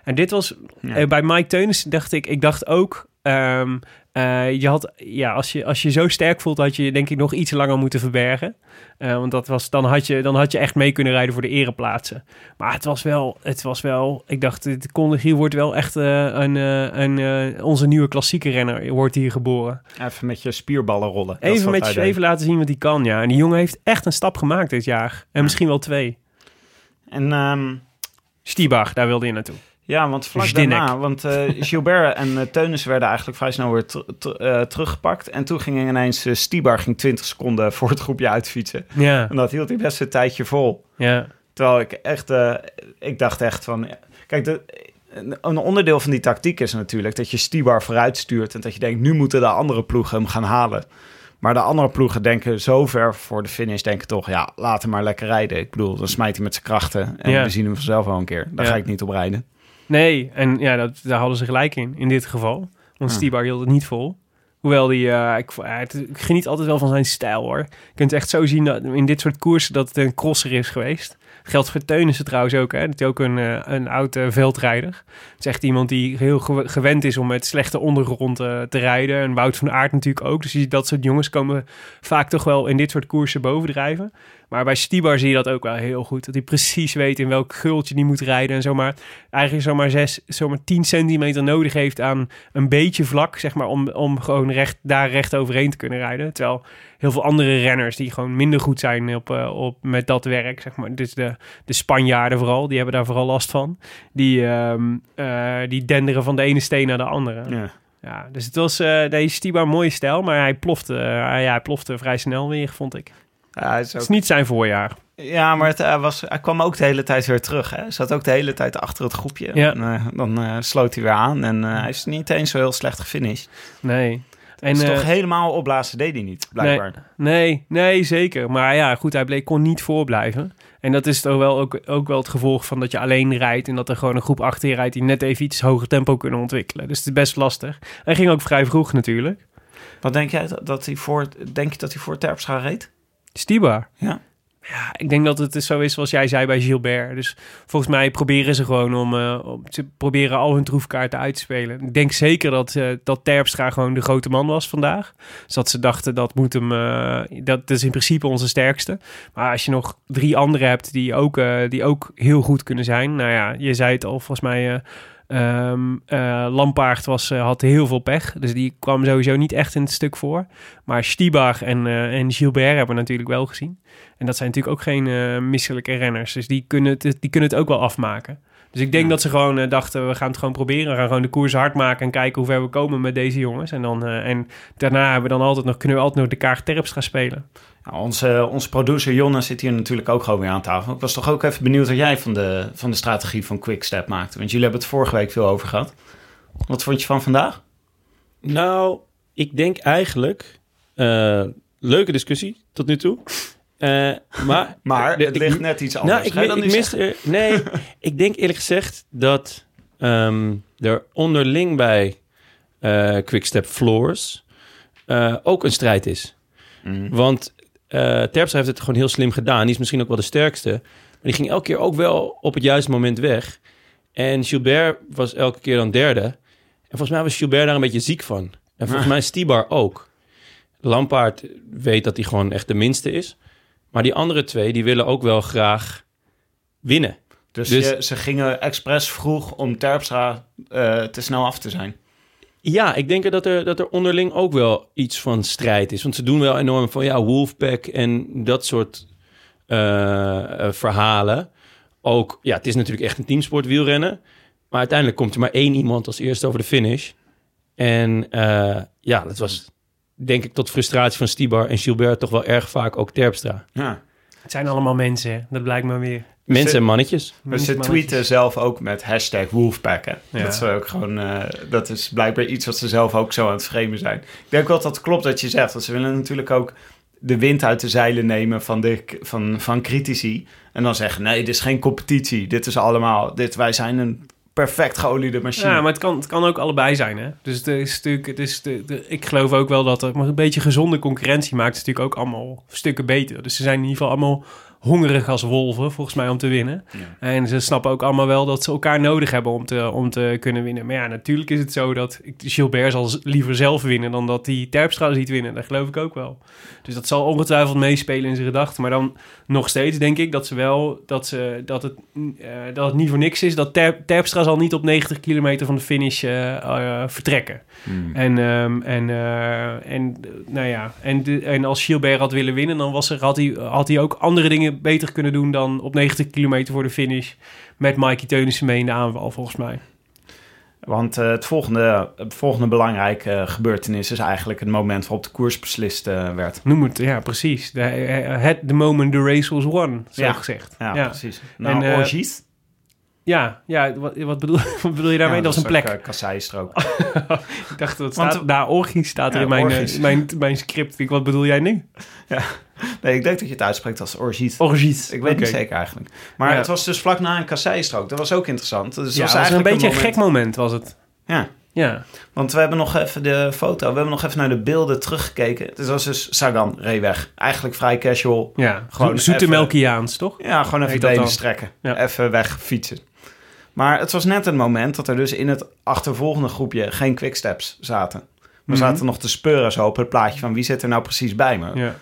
En dit was Ja. bij Mike Teunissen dacht ik, ik dacht ook. Ehm, eh, je had, ja, als je, als je zo sterk voelt, had je denk ik nog iets langer moeten verbergen. Eh, want dat was, dan, had je, dan had je echt mee kunnen rijden voor de ereplaatsen. Maar het was wel, het was wel ik dacht, de Conde wordt wel echt eh, een, een, onze nieuwe klassieke renner, wordt hier geboren. Even met je spierballen rollen. Even met je even laten zien wat hij kan, ja. En die jongen heeft echt een stap gemaakt dit jaar. En misschien wel twee. En ehm, Stiebach, daar wilde je naartoe. Ja, want vlak daarna... Want eh, Gilbert en uh, Teunissen werden eigenlijk vrij snel weer eh, teruggepakt. En toen ging ineens Stibar ging 20 seconden voor het groepje uitfietsen. Ja, En dat hield hij best een tijdje vol. ja. Terwijl ik echt, ik dacht echt van, kijk, de, een onderdeel van die tactiek is natuurlijk dat je Stibar vooruit stuurt en dat je denkt, nu moeten de andere ploegen hem gaan halen. Maar de andere ploegen denken zo ver voor de finish, denken toch, ja, laat hem maar lekker rijden. Ik bedoel, dan smijt hij met zijn krachten en Ja. we zien hem vanzelf wel een keer. Daar Ja. ga ik niet op rijden. Nee, en ja, dat, daar hadden ze gelijk in, in dit geval. Want Ah. Stibar hield het niet vol. Hoewel die, eh, ik, eh, het- ik geniet altijd wel van zijn stijl hoor. Je kunt echt zo zien dat in dit soort koersen dat het een crosser is geweest. Geldt voor Teunissen trouwens ook, hè. Dat is ook een, eh, een oud veldrijder. Het is echt iemand die heel gew- gewend is om met slechte ondergrond te rijden. En Wout van Aert natuurlijk ook. Dus je ziet dat soort jongens komen vaak toch wel in dit soort koersen bovendrijven. Maar bij Stibar zie je dat ook wel heel goed. Dat hij precies weet in welk gultje die moet rijden en zomaar eigenlijk zomaar zes, zomaar 10 centimeter nodig heeft aan een beetje vlak, zeg maar, om, om gewoon recht, daar recht overheen te kunnen rijden. Terwijl heel veel andere renners die gewoon minder goed zijn op, eh, op, met dat werk, zeg maar, dus de, de Spanjaarden vooral, die hebben daar vooral last van. Die, ehm, eh, die denderen van de ene steen naar de andere. Ja, Ja. dus het was eh, deze Stibar mooie stijl, maar hij plofte, ja, hij plofte vrij snel weer, vond ik. Ja, hij is Het is niet zijn voorjaar. ja maar het, hij was, hij kwam ook de hele tijd weer terug. Hè? Hij zat ook de hele tijd achter het groepje. Ja. En, eh, dan eh, sloot hij weer aan en eh, hij is niet eens zo heel slecht gefinished. Nee. En, eh, toch helemaal opblazen deed hij niet, blijkbaar. Nee, nee, zeker. Maar ja, goed, hij bleek, kon niet voorblijven. En dat is toch wel ook, ook wel het gevolg van dat je alleen rijdt... en dat er gewoon een groep achter je rijdt... die net even iets hoger tempo kunnen ontwikkelen. Dus het is best lastig. Hij ging ook vrij vroeg natuurlijk. Wat denk jij dat, dat hij voor, denk je dat hij voor Terpstra reed? Stibar. Ja. Ja, ik denk dat het zo is zoals jij zei bij Gilbert. Dus volgens mij proberen ze gewoon om... eh, om ze proberen al hun troefkaarten uit te spelen. Ik denk zeker dat, eh, dat Terpstra gewoon de grote man was vandaag. Dus dat ze dachten, dat moet hem... eh, dat is in principe onze sterkste. Maar als je nog drie anderen hebt die ook, die ook heel goed kunnen zijn... Nou ja, je zei het al, volgens mij... eh, ehm, eh, Lampaard was, eh, had heel veel pech. Dus die kwam sowieso niet echt in het stuk voor. Maar Stibar en, eh, en Gilbert hebben we natuurlijk wel gezien. En dat zijn natuurlijk ook geen misselijke renners. Dus die kunnen, het, die kunnen het ook wel afmaken. Dus ik denk Ja. dat ze gewoon dachten, we gaan het gewoon proberen. We gaan gewoon de koers hard maken en kijken hoe ver we komen met deze jongens. En, dan, en daarna hebben we dan altijd nog, kunnen we altijd nog de kaart Terps gaan spelen. Ja, onze, onze producer Jonne zit hier natuurlijk ook gewoon weer aan tafel. Ik was toch ook even benieuwd wat jij van de, van de strategie van Quickstep maakte. Want jullie hebben het vorige week veel over gehad. Wat vond je van vandaag? Nou, ik denk eigenlijk... eh, leuke discussie tot nu toe. Eh, maar Maar de- het ligt net iets anders. Nou, ik, mis er, Nee, ik denk eerlijk gezegd dat ehm, er onderling bij eh Quickstep Floors eh, ook een strijd is. Mhm. Want eh Terpstra heeft het gewoon heel slim gedaan. Die is misschien ook wel de sterkste. Maar die ging elke keer ook wel op het juiste moment weg. En Gilbert was elke keer dan derde. En volgens mij was Gilbert daar een beetje ziek van. En volgens Ah. mij Stibar ook. Lampaard weet dat hij gewoon echt de minste is. Maar die andere twee, die willen ook wel graag winnen. Dus, Dus- je- ze gingen expres vroeg om Terpstra eh, te snel af te zijn. Ja, ik denk dat er, dat er onderling ook wel iets van strijd is. Want ze doen wel enorm van ja, Wolfpack en dat soort eh, eh, verhalen. ook, ja, het is natuurlijk echt een teamsport wielrennen. Maar uiteindelijk komt er maar één iemand als eerste over de finish. En eh, ja, dat was denk ik tot frustratie van Stibar en Gilbert toch wel erg vaak ook Terpstra. Ja. Het zijn allemaal mensen, hè. dat blijkt maar weer. Mensen Ze- en mannetjes. Maar ze tweeten zelf ook met hashtag Wolfpack. Hè? Ja. Dat, is ook gewoon, eh, dat is blijkbaar iets wat ze zelf ook zo aan het framen zijn. Ik denk wel dat het klopt wat je zegt. Want ze willen natuurlijk ook de wind uit de zeilen nemen van, de, van, van critici. En dan zeggen, nee, dit is geen competitie. Dit is allemaal, dit, wij zijn een perfect geoliede machine. Ja, maar het kan, het kan ook allebei zijn, hè. Dus het is natuurlijk... Het is de, de- ik geloof ook wel dat er maar een beetje gezonde concurrentie maakt... het natuurlijk ook allemaal stukken beter. Dus ze zijn in ieder geval allemaal hongerig als wolven, volgens mij, om te winnen. En ze snappen ook allemaal wel dat ze elkaar nodig hebben om te, om te kunnen winnen. Maar ja, natuurlijk is het zo dat ik- Gilbert zal liever zelf winnen... dan dat hij Terpstra ziet winnen. Dat geloof ik ook wel. Dus dat zal ongetwijfeld meespelen in zijn gedachten. Maar dan nog steeds denk ik dat ze wel... dat, ze, dat, het, eh, dat het niet voor niks is... dat Ter, Terpstra zal niet op 90 kilometer van de finish eh, eh, vertrekken. En, ehm, en, en, nou ja, en, de, en als Gilbert had willen winnen... dan was er, had, hij, had hij ook andere dingen beter kunnen doen... dan op 90 kilometer voor de finish... met Mikey Teunissen mee in de aanval, volgens mij. Want eh, het, volgende, het volgende belangrijke eh, gebeurtenis is eigenlijk het moment waarop de koers beslist eh, werd. Noem het, ja, precies. De, het the moment the race was won, zo Ja. gezegd. Ja, ja. precies. Nou, orgies? Ja, ja wat, wat, bedoel, wat bedoel je daarmee? Ja, dat is een plek. ook, kasseistrook. ik dacht, dat want- staat, daar orgies staat er Ja, in mijn, mijn, mijn script. Ik, wat bedoel jij nu? Nee, ik denk dat je het uitspreekt als orgies. Orgies. Ik weet niet zeker eigenlijk. Maar Ja. het was dus vlak na een kasseistrook. Dat was ook interessant. Dus Ja, was was een eigenlijk beetje een gek moment, was het. Ja, Ja, want we hebben nog even de foto. We hebben nog even naar de beelden teruggekeken. Het was dus Sagan reed weg. Eigenlijk vrij casual. ja. Gewoon Zo- zoete Melkiaans, toch? Ja, gewoon even benen strekken. Ja. Even weg fietsen. Maar het was net een moment dat er dus in het achtervolgende groepje geen quicksteps zaten. We Mhm. zaten nog te speuren zo op het plaatje van wie zit er nou precies bij me. Ja.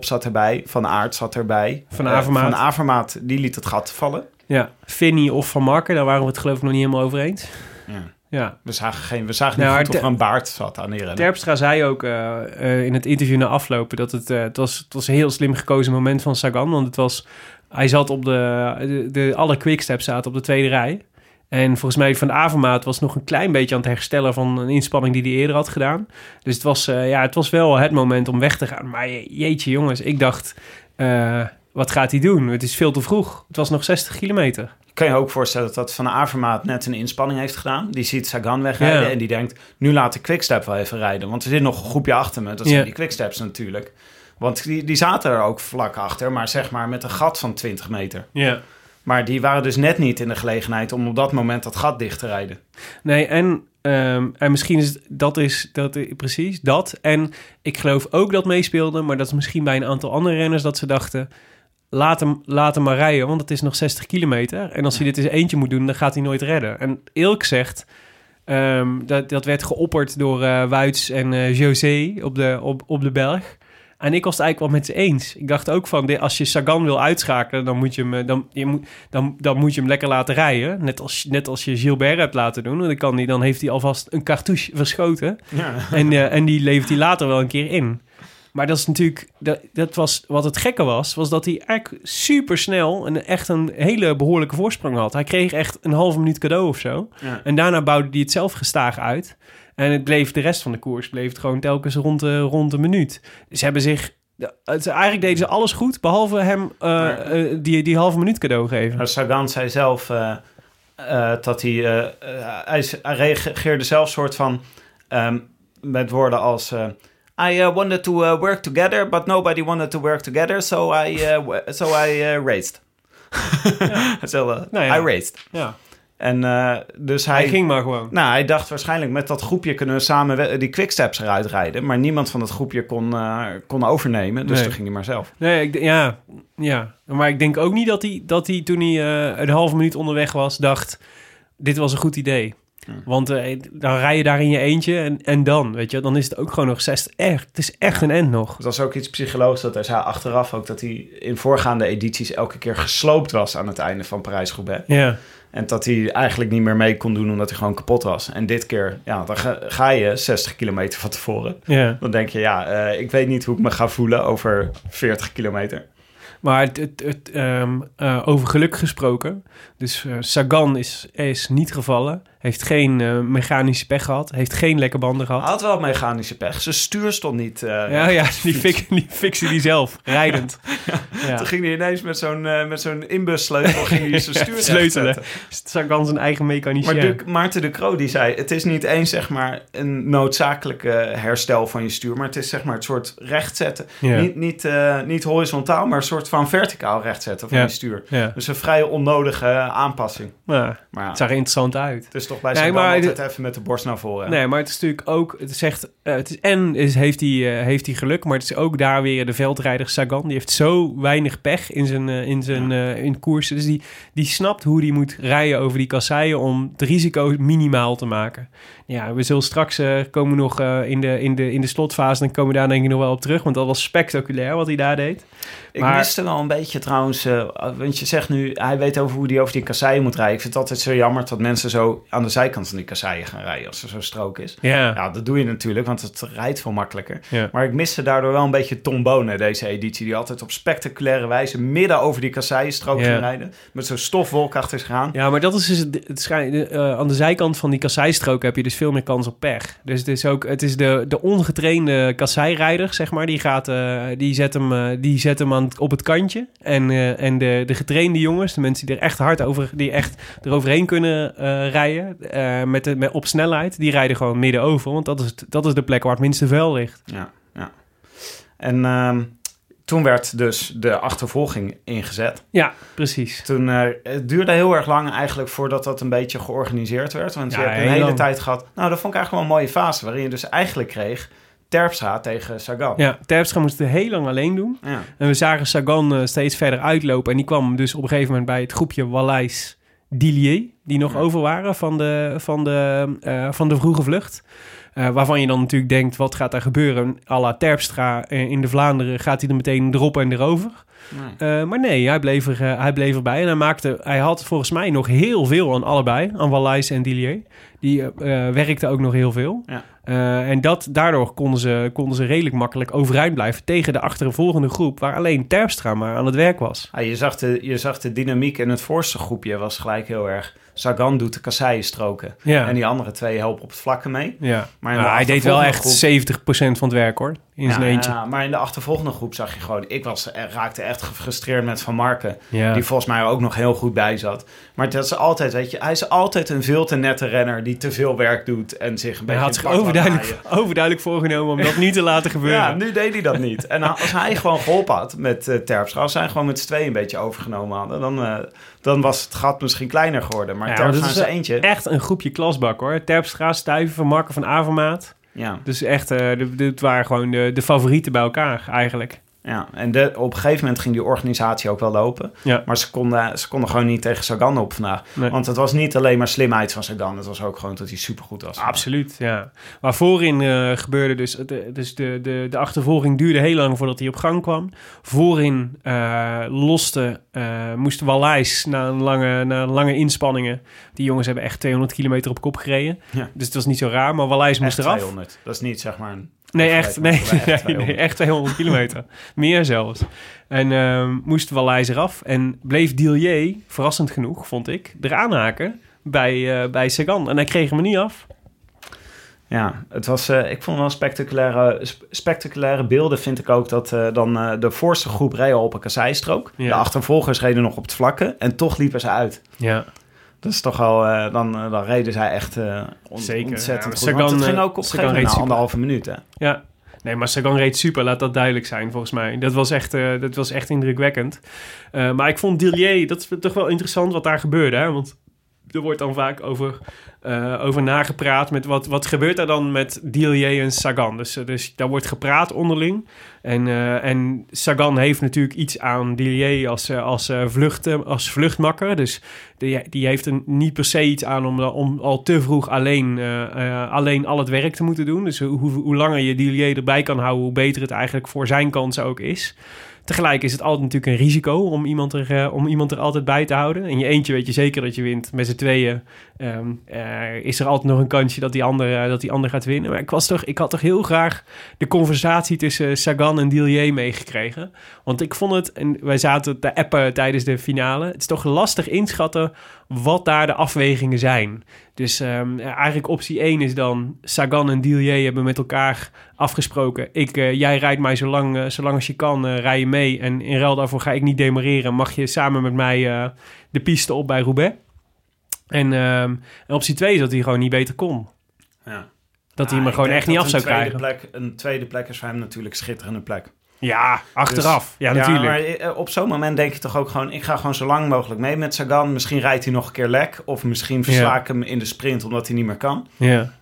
Zat erbij, Van Aert zat erbij. Van Eh, Avermaat. van Avermaat, die liet het gat vallen. ja. Finny of Van Marken, daar waren we het geloof ik nog niet helemaal over eens. Ja. Ja. We zagen, geen, we zagen Nou, niet maar goed of er een baard zat aan die. Terpstra zei ook eh, eh, in het interview na aflopen dat het, het, was, het was een heel slim gekozen moment van Sagan. Want het was, hij zat op de, de, de alle quicksteps zaten op de tweede rij. En volgens mij van Avermaat was nog een klein beetje aan het herstellen van een inspanning die hij eerder had gedaan. Dus het was, eh, ja, het was wel het moment om weg te gaan. Maar je- jeetje jongens, ik dacht, eh, wat gaat hij doen? Het is veel te vroeg. Het was nog 60 kilometer. Ik kan je ook voorstellen dat Van Avermaat net een inspanning heeft gedaan. Die ziet Sagan wegrijden Ja. en die denkt... nu laat ik Quickstep wel even rijden. Want er zit nog een groepje achter me. Dat Ja. zijn die Quicksteps natuurlijk. Want die, die zaten er ook vlak achter, maar zeg maar met een gat van 20 meter. Ja. Maar die waren dus net niet in de gelegenheid om op dat moment dat gat dicht te rijden. Nee, en, ehm, en misschien is dat is dat precies dat. En ik geloof ook dat meespeelde, maar dat is misschien bij een aantal andere renners dat ze dachten. Laat hem, laat hem maar rijden, want het is nog 60 kilometer. En als hij dit eens eentje moet doen, dan gaat hij nooit redden. En Ilk zegt, ehm, dat, dat werd geopperd door eh Wuits en eh, José op de, op, op de berg. En ik was het eigenlijk wel met ze eens. Ik dacht ook van, als je Sagan wil uitschakelen, dan moet je hem, eh, dan, je moet, dan, dan moet je hem lekker laten rijden. Net als, net als je Gilbert hebt laten doen. Want dan, kan die, dan heeft hij alvast een cartouche verschoten. Ja. En, eh, en die levert hij later wel een keer in. Maar dat is natuurlijk, dat, dat was, wat het gekke was, was dat hij eigenlijk super snel en echt een hele behoorlijke voorsprong had. Hij kreeg echt een halve minuut cadeau of zo. Ja. En daarna bouwde hij het zelf gestaag uit. En het bleef de rest van de koers bleef het gewoon telkens rond de, rond de minuut. Ze hebben zich. Het, eigenlijk deden ze alles goed, behalve hem eh, Maar- eh, die, die halve minuut cadeau geven. Maar Sagan zei zelf eh, dat hij... hij, reageerde zelf soort van... ehm, met woorden als... I wanted to work together, but nobody wanted to work together, so I, so I raced. Zo, Nou ja. I raced. Ja, En eh, dus hij... hij ging maar gewoon. Nou, hij dacht waarschijnlijk met dat groepje kunnen we samen die quicksteps eruit rijden. Maar niemand van dat groepje kon, eh, kon overnemen. Dus Nee. toen ging hij maar zelf. Nee, ik, ja, ja, maar ik denk ook niet dat hij, dat hij toen hij eh, een halve minuut onderweg was, dacht: dit was een goed idee. Want eh, dan rij je daar in je eentje en, en dan, weet je, dan is het ook gewoon nog 60. Echt, het is echt een end nog. Het was ook iets psychologisch dat hij zei achteraf ook dat hij in voorgaande edities elke keer gesloopt was aan het einde van Parijs-Roubaix. Ja, En dat hij eigenlijk niet meer mee kon doen omdat hij gewoon kapot was. En dit keer, ja, dan ga, ga je 60 kilometer van tevoren. ja. Dan denk je, ja, eh, ik weet niet hoe ik me ga voelen over 40 kilometer. Maar het, het, het, ehm, eh, over geluk gesproken. Dus eh, Sagan is, is niet gevallen. Heeft geen eh, mechanische pech gehad. Heeft geen lekke banden Hij gehad. had wel mechanische pech. Zijn stuur stond niet. eh, Ja, ja die, fix, die die zelf, rijdend. Ja. Toen ging hij ineens met zo'n met zo'n inbussleutel ging hij zijn stuur Sleutelen. Sagan zijn eigen mechanicien. Maar de, Maarten de Croo die zei... het is niet eens zeg maar een noodzakelijke herstel van je stuur... maar het is zeg maar het soort rechtzetten. Ja. Niet, niet, niet horizontaal, maar een soort van verticaal rechtzetten van je stuur. Dus een vrij onnodige aanpassing. Ja, Maar ja, het zag er interessant uit. het is toch bij Nee, zijn maar altijd even met de borst naar voren. Nee, maar het is natuurlijk ook... Het zegt, eh, het is, en is, heeft, hij, eh, heeft hij geluk, maar het is ook daar weer de veldrijder Sagan. Die heeft zo weinig pech in zijn, eh, in zijn eh, in koersen. Dus die, die snapt hoe hij moet rijden over die kasseien om het risico minimaal te maken. Ja, we zullen straks eh, komen nog eh, in, de, in, de, in de slotfase... dan komen we daar denk ik nog wel op terug. Want dat was spectaculair wat hij daar deed. Ik Maar- miste wel een beetje trouwens, eh, want je zegt nu, hij weet over hoe hij over die kasseien moet rijden. Ik vind het altijd zo jammer dat mensen zo aan de zijkant van die kasseien gaan rijden als er zo'n strook is. Ja, Ja, dat doe je natuurlijk, want het rijdt veel makkelijker. Ja. Maar ik miste daardoor wel een beetje Tom Bonen deze editie. Die altijd op spectaculaire wijze midden over die kasseienstrook Ja. ging rijden. Met zo'n stofwolk achter zich aan. Ja, maar dat is dus het, het eh, aan de zijkant van die kasseistrook heb je dus veel meer kans op pech. Dus het is ook het is de, de ongetrainde kasseirijder, zeg maar, die gaat eh, die zet hem, die zet hem aan, op het kantje. En, eh, en de, de getrainde jongens, de mensen die er echt hard over, die echt eroverheen kunnen eh, rijden, eh, met de, met, op snelheid, die rijden gewoon midden over. Want dat is, het- dat is de plek waar het minste vuil ligt. Ja, ja. En ehm, toen werd dus de achtervolging ingezet. Ja, precies. Toen, eh, het duurde heel erg lang eigenlijk voordat dat een beetje georganiseerd werd. Want Ja, je hebt een hele lang. tijd gehad. Nou, dat vond ik eigenlijk wel een mooie fase. Waarin je dus eigenlijk kreeg Terpstra tegen Sagan. Ja, Terpstra moest het heel lang alleen doen. Ja. En we zagen Sagan eh, steeds verder uitlopen. En die kwam dus op een gegeven moment bij het groepje Wallais Dillier. Die nog Ja. over waren van de, van de, eh, van de vroege vlucht. Eh, waarvan je dan natuurlijk denkt, wat gaat er gebeuren? à la Terpstra in de Vlaanderen gaat hij er meteen erop en erover. Nee. Maar nee, hij bleef, er, hij bleef erbij. En hij, maakte, hij had volgens mij nog heel veel aan allebei. Aan Wallais en Dillier. Die werkte ook nog heel veel. Ja. Eh, en dat, daardoor konden ze, konden ze redelijk makkelijk overeind blijven... tegen de achtervolgende groep... waar alleen Terpstra maar aan het werk was. Ah, je, zag de, je zag de dynamiek in het voorste groepje was gelijk heel erg... Sagan doet de kasseienstroken. Ja, En die andere twee helpen op het vlakke mee. ja. Maar Nou, hij deed wel echt 70% van het werk, hoor. In zijn ja, eentje. ja, maar in de achtervolgende groep zag je gewoon... Ik was, eh, raakte echt gefrustreerd met Van Marken. Ja. Die volgens mij ook nog heel goed bij zat. Maar dat is altijd, weet je... Hij is altijd een veel te nette renner... die te veel werk doet en zich een hij beetje... had zich overduidelijk, overduidelijk voorgenomen om dat niet te laten gebeuren. Ja, nu deed hij dat niet. En als hij gewoon geholpen had met eh Terpstra... als zij gewoon met z'n tweeën een beetje overgenomen hadden... dan, eh, dan was het gat misschien kleiner geworden. Maar Ja, Terpstra zijn eentje... Echt een groepje klasbak, hoor. Terpstra, Stuyven, Van Marken van Avermaat. Ja, Dus echt, eh, de- dit waren gewoon de, de favorieten bij elkaar, eigenlijk. Ja. en de, op een gegeven moment ging die organisatie ook wel lopen. Ja. Maar ze konden, ze konden gewoon niet tegen Sagan op vandaag. Nee. Want het was niet alleen maar slimheid van Sagan. Het was ook gewoon dat hij supergoed was. Absoluut, ja. Maar voorin eh, gebeurde dus... de- dus de, de, de achtervolging duurde heel lang voordat hij op gang kwam. Voorin eh, loste, eh moest Wallais na een, lange, na lange inspanningen... Die jongens hebben echt 200 kilometer op kop gereden. Ja. Dus het was niet zo raar, maar Wallais moest eraf. 200. Dat is niet zeg maar een... Nee, echt, nee, echt nee, 200. echt 200 kilometer. Meer zelfs. En ehm moest Wallais eraf. En bleef Dillier, verrassend genoeg, vond ik, eraan haken bij, eh, bij Sagan. En hij kreeg hem niet af. Ja, het was, eh, ik vond wel spectaculaire, sp- spectaculaire beelden. Vind ik ook dat eh, dan eh, de voorste groep reed al op een kasseistrook. Ja. De achtervolgers reden nog op het vlakke. En toch liepen ze uit. Ja. Dat is toch al, eh, dan, eh, dan reden zij echt on- Zeker, ontzettend ja. goed. Sagan, Want het ging ook op een na anderhalve minuut. Hè? Ja. Nee, maar Sagan reed super, laat dat duidelijk zijn volgens mij. Dat was echt, dat was echt indrukwekkend. Maar ik vond Dillier, dat is toch wel interessant wat daar gebeurde. Hè? Want er wordt dan vaak over, eh, over nagepraat met wat, wat gebeurt er dan met Dillier en Sagan. Dus, eh, dus daar wordt gepraat onderling. En, eh, en Sagan heeft natuurlijk iets aan Dillier als, als, vlucht, als vluchtmakker. Dus die, die heeft er niet per se iets aan om, om al te vroeg alleen, alleen al het werk te moeten doen. Dus hoe, hoe langer je Dillier erbij kan houden, hoe beter het eigenlijk voor zijn kansen ook is. Tegelijk is het altijd natuurlijk een risico om iemand, er, eh, om iemand er altijd bij te houden. In je eentje weet je zeker dat je wint. Met z'n tweeën ehm, eh, is er altijd nog een kansje dat die, ander, eh, dat die ander gaat winnen. Maar ik, was toch, ik had toch heel graag de conversatie tussen Sagan en Dillier meegekregen. Want ik vond het, en wij zaten te appen tijdens de finale, het is toch lastig inschatten wat daar de afwegingen zijn. Dus ehm, eigenlijk optie 1 is dan Sagan en Dillier hebben met elkaar afgesproken. Ik, eh, jij rijdt mij zolang, uh, zolang als je kan, uh, rij je mee. En in ruil daarvoor ga ik niet demareren. Mag je samen met mij de piste op bij Roubaix. En, ehm, en optie 2 is dat hij gewoon niet beter kon. Ja. Dat hij me gewoon echt niet af zou krijgen. Plek, een tweede plek is voor hem natuurlijk schitterende plek. Ja, achteraf. Dus, ja, natuurlijk. Ja, maar op zo'n moment denk je toch ook gewoon... ik ga gewoon zo lang mogelijk mee met Sagan. Misschien rijdt hij nog een keer lek. Of misschien versla ik hem in de sprint omdat hij niet meer kan. Ja.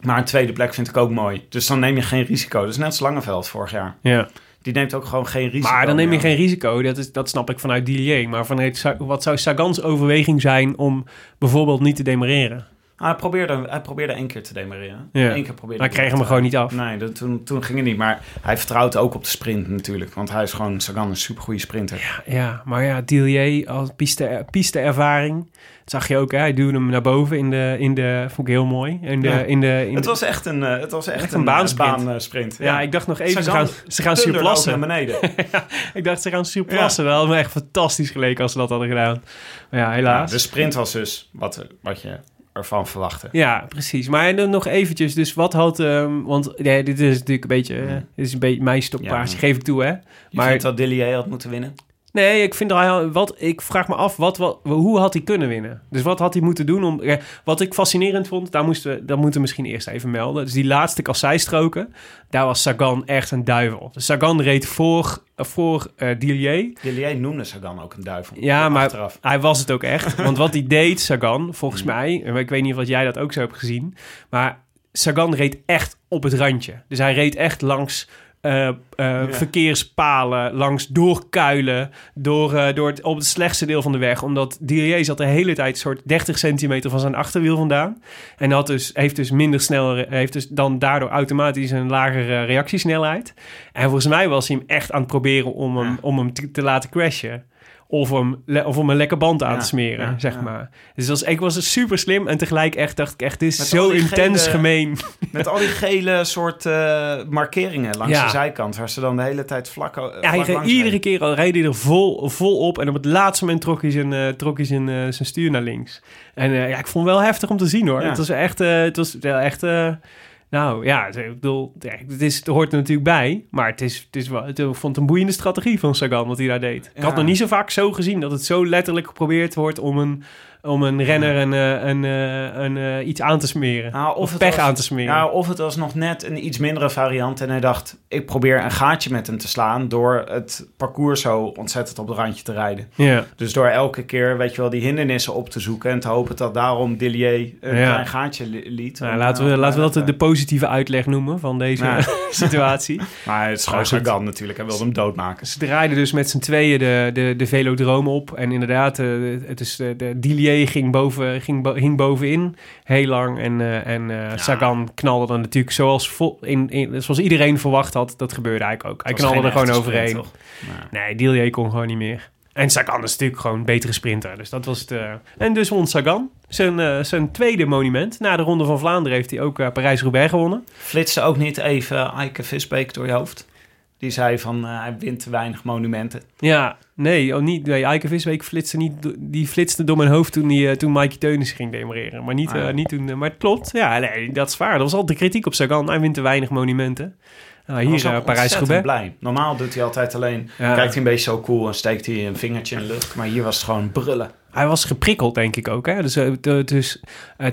Maar een tweede plek vind ik ook mooi. Dus dan neem je geen risico. Dat is net als Langeveld vorig jaar. Ja. Die neemt ook gewoon geen risico. Maar dan neem je meer. geen risico. Dat, is, dat snap ik vanuit Dillier. Maar vanuit, wat zou Sagans overweging zijn om bijvoorbeeld niet te demareren? Ah, hij, probeerde, hij probeerde één keer te demareren. Ja. Eén keer probeerde hij kreeg hem gewoon niet af. Nee, dat, toen, toen ging het niet. Maar hij vertrouwt ook op de sprint natuurlijk. Want hij is gewoon Sagan een supergoeie sprinter. Ja, ja maar ja, Dillier als piste, piste ervaring. Dat zag je ook, hè? hij duwde hem naar boven in de, in de vond ik heel mooi. In de, Ja. in de, in Het was echt een, eh, het was echt Echt een een, baansprint. baansprint. ja, ik dacht nog even, ze gaan, ze gaan surplassen. naar beneden. Ik dacht, ze gaan surplassen. Wel, maar echt fantastisch geleken als ze dat hadden gedaan. Maar Ja, helaas. de sprint was dus wat, wat je ervan verwachtte. Ja, precies. Maar dan nog eventjes, dus wat had... ehm, want ja, dit is natuurlijk een beetje, dit is een beetje mijn stoppaardje, Ja. geef ik toe, hè. Je Maar- vindt dat Dillier had moeten winnen? Nee, ik vind er wat ik vraag me af, wat, wat, hoe had hij kunnen winnen? Dus wat had hij moeten doen om... Wat ik fascinerend vond, daar moesten we, dat moeten we misschien eerst even melden. Dus die laatste kasseistroken, daar was Sagan echt een duivel. Dus Sagan reed voor, voor eh Dillier. Dillier noemde Sagan ook een duivel. Ja, maar Achteraf. hij was het ook echt. Want wat hij deed, Sagan, volgens mij... en Ik weet niet of jij dat ook zo hebt gezien. Maar Sagan reed echt op het randje. Dus hij reed echt langs eh, eh, verkeerspalen, langs doorkuilen, door, eh, door het, op het slechtste deel van de weg. Omdat Dillier zat de hele tijd soort 30 centimeter van zijn achterwiel vandaan. En had dus, heeft dus minder snel, heeft dus dan daardoor automatisch een lagere reactiesnelheid. En volgens mij was hij hem echt aan het proberen om hem, om hem te, te laten crashen. Of om, of om een lekker band aan Ja, te smeren, ja, zeg ja. maar. Dus dat was, ik was super slim en tegelijk echt dacht ik echt, dit is Met zo intens gele- gemeen. Met al die gele soort eh, markeringen langs de zijkant... waar ze dan de hele tijd vlak, hij reed iedere keer al reed hij er vol, vol op. En op het laatste moment trok hij zijn, eh, trok hij zijn, eh, zijn stuur naar links. En ja, ik vond het wel heftig om te zien hoor. Het was echt, het was wel echt. Nou ja, ik bedoel, het, is, het hoort er natuurlijk bij. Maar het is, het is wel, het, ik vond het een boeiende strategie van Sagan wat hij daar deed. Ik had nog niet zo vaak zo gezien dat het zo letterlijk geprobeerd wordt om een, om een renner een, eh, een, eh, een, eh, iets aan te smeren. Nou, of het pech was- aan te smeren. Ja, of het was nog net een iets mindere variant. En hij dacht, ik probeer een gaatje met hem te slaan... door het parcours zo ontzettend op de randje te rijden. ja. Dus door elke keer, weet je wel, die hindernissen op te zoeken... en te hopen dat daarom Dillier een Ja. klein gaatje li- liet. Nou, om, laten, we, om laten we dat de, positieve uitleg noemen van deze situatie. Maar het is gewoon. Sagan natuurlijk. Hij wilde hem doodmaken. Ze draaiden dus met z'n tweeën de, de, de velodroom op. En inderdaad, het is, de, de Dillier ging, boven, ging, bo- hing bovenin heel lang. En, eh, en eh, Sagan knalde dan natuurlijk zoals, vol, in, in, zoals iedereen verwacht had. Dat gebeurde eigenlijk ook. Hij knalde er gewoon overheen. sprint? Ja. Nee, Dillier kon gewoon niet meer. En Sagan is natuurlijk gewoon een betere sprinter. Dus dat was het. eh. En dus won Sagan zijn, zijn tweede monument. Na de Ronde van Vlaanderen heeft hij ook Parijs-Roubaix gewonnen. Flitste ook niet even Eike Visbeek door je hoofd? Die zei van, eh, hij wint te weinig monumenten. Ja, nee, oh, niet. Nee, Eike Visbeek flitste niet. Die flitste door mijn hoofd toen, die, eh, toen Mikey Teunis ging demareren. Maar niet, Ah, ja. eh, niet toen. maar het klopt. Ja, nee, dat is waar. Dat was altijd de kritiek op Sagan. Hij wint te weinig monumenten. Nou, hier uh, Parijs-Roubaix. ontzettend blij. Normaal doet hij altijd alleen... Ja. Kijkt hij een beetje zo cool en steekt hij een vingertje in de lucht. Maar hier was het gewoon brullen. Hij was geprikkeld, denk ik ook. Hè? Dus, dus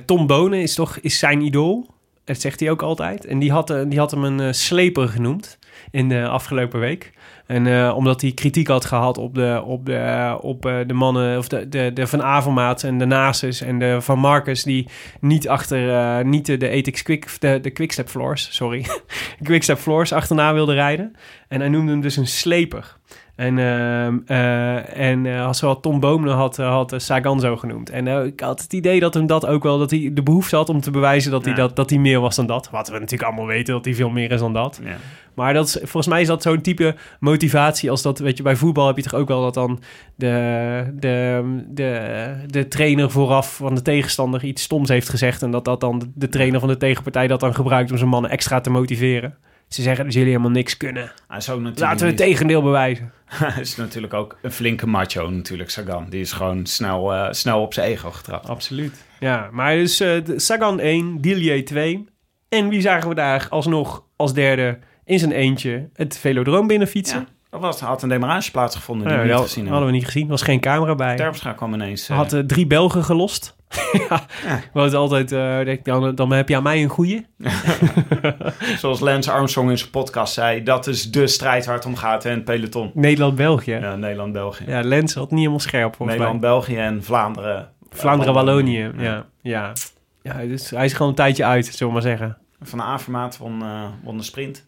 Tom Bonen is toch is zijn idool. Dat zegt hij ook altijd. En die had, die had hem een sleper genoemd in de afgelopen week. En eh, omdat hij kritiek had gehad op de, op de, op, eh, de mannen, of de, de, Van Avermaat en de Nasus en de Van Marcus, die niet achter, eh, niet de, de Quick, de, de Quickstep Floors, sorry, Quickstep Floors achterna wilden rijden. En hij noemde hem dus een sleper. En, ehm, eh, en eh, zoals Tom Boom had, eh, had Sagan zo genoemd. En ik had het idee dat hem dat ook wel, dat hij de behoefte had om te bewijzen dat, hij, dat, dat hij meer was dan dat. Wat we natuurlijk allemaal weten, dat hij veel meer is dan dat. Ja. Maar dat is, volgens mij is dat zo'n type motivatie als dat, weet je, bij voetbal heb je toch ook wel dat dan de, de, de, de trainer vooraf van de tegenstander iets stoms heeft gezegd en dat dat dan de trainer van de tegenpartij dat dan gebruikt om zijn mannen extra te motiveren. Ze zeggen dat jullie helemaal niks kunnen. Is ook natuurlijk Laten we het tegendeel bewijzen. Hij is natuurlijk ook een flinke macho natuurlijk, Sagan. Die is gewoon snel, eh, snel op zijn ego getrapt. Absoluut. Ja, maar dus Sagan 1, Dillier 2. En wie zagen we daar alsnog als derde in zijn eentje het velodroom binnenfietsen? Ja, er was, had een demarage plaatsgevonden die Nou, we niet dat gezien hadden hebben. we niet gezien. Er was geen camera bij. Terpstra kwam ineens... Had eh, drie Belgen gelost. ja, Ja. Wat altijd, eh, denk dan, dan heb je aan mij een goeie. Zoals Lance Armstrong in zijn podcast zei... dat is de strijd waar het om gaat in het peloton. Nederland-België. Ja, Ja, Nederland-België. Lens had niet helemaal scherp volgens mij. Nederland-België en Vlaanderen. Vlaanderen-Wallonië. Ja, ja. ja. dus hij is gewoon een tijdje uit, zullen we maar zeggen. Van Avermaat won, eh, won de sprint.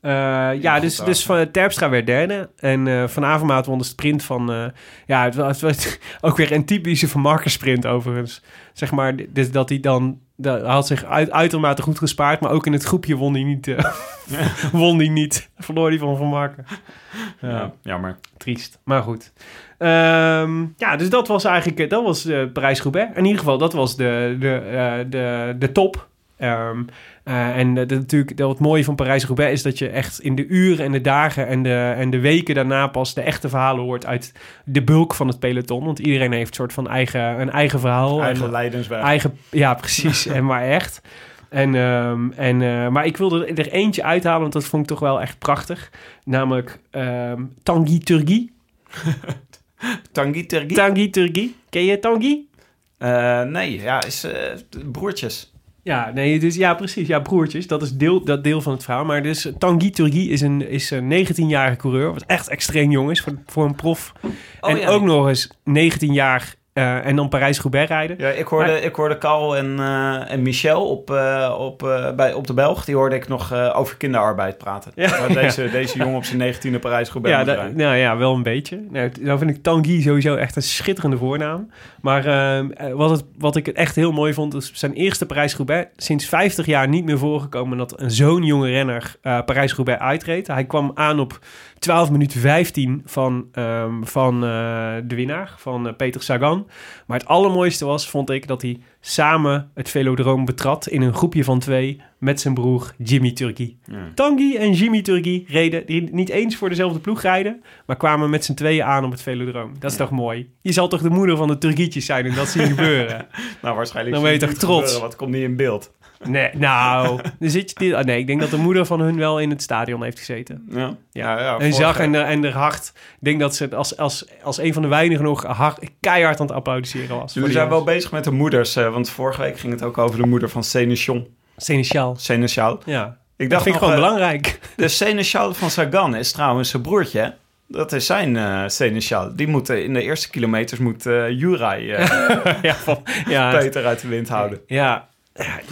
Eh, ja, dus, dus van Terpstra werd derde. En eh, Van Avermaat won de sprint van... eh, ja, het was, het was ook weer een typische Van Marken sprint overigens. Zeg maar, dus dat hij dan... dat- Hij had zich uit, uitermate goed gespaard, maar ook in het groepje won hij niet. eh, won hij niet. Verloor hij van Van Marken. Ja, Ja, jammer. triest. Maar goed. Ehm, ja, dus dat was eigenlijk... eh, Dat was de Parijs-Roubaix. In ieder geval, dat was de, de, eh, de, de top. Ehm, eh, en de, de- natuurlijk, de, wat mooie van Parijs-Roubaix is dat je echt in de uren en de dagen en de, en de weken daarna pas de echte verhalen hoort uit de bulk van het peloton. Want iedereen heeft een soort van eigen, een eigen verhaal. Eigen en, Leidensweg. eigen, ja, precies. en maar echt. En, ehm, en, eh, maar ik wilde er eentje uithalen, want dat vond ik toch wel echt prachtig. Namelijk ehm Tanguy Turgui. Tanguy Tergui? Tanguy Turgui. Ken je Tanguy? Eh, nee, ja, is eh, broertjes. Ja, nee, dus, ja, precies. Ja, broertjes. Dat is deel, dat deel van het verhaal. Maar dus Tanguy Turgui is een, is een 19-jarige coureur. Wat echt extreem jong is voor, voor een prof. en ja. ook nog eens 19 jaar eh, en dan Parijs-Roubaix rijden. Ja, ik hoorde, Maar- ik hoorde Carl en, eh, en Michel op, eh, op, bij, op de Belg. Die hoorde ik nog over kinderarbeid praten. Ja. Waar deze, deze jongen op zijn 19e Parijs-Roubaix Ja, da- nou ja, wel een beetje. Nou, nou vind ik Tanguy sowieso echt een schitterende voornaam. Maar ehm, eh, wat, het, wat ik echt heel mooi vond, is zijn eerste Parijs-Roubaix. Sinds 50 jaar niet meer voorgekomen dat een zo'n jonge renner Parijs-Roubaix uitreed. Hij kwam aan op 12 minuten 15 van, ehm, van eh, de winnaar, van eh, Peter Sagan. Maar het allermooiste was, vond ik, dat hij samen het velodroom betrad in een groepje van twee met zijn broer Jimmy Turkey. Ja. Tanguy en Jimmy Turkey reden, die niet eens voor dezelfde ploeg rijden, maar kwamen met z'n tweeën aan op het velodroom. Dat is toch mooi? Je zal toch de moeder van de Turkietjes zijn en dat zien gebeuren? Nou, waarschijnlijk Dan ben je toch trots? gebeuren, Wat komt niet in beeld? Nee, nou, dan zit je... ah, nee, ik denk dat de moeder van hun wel in het stadion heeft gezeten. Ja, Ja. ja, ja en zag en, en haar hart, ik denk dat ze als, als, als een van de weinigen nog hard, keihard aan het applaudisseren was. Jullie zijn wel bezig met de moeders, eh, want vorige week ging het ook over de moeder van Seneschal. Seneschal. Seneschal. Ja, Ik dat dacht vind ik gewoon eh, belangrijk. De Seneschal van Sagan is trouwens zijn broertje. hè? Dat is zijn eh Seneschal. Die moet eh, in de eerste kilometers moet eh Juraj eh, ja, van, ja, Peter uit de wind houden. Ja,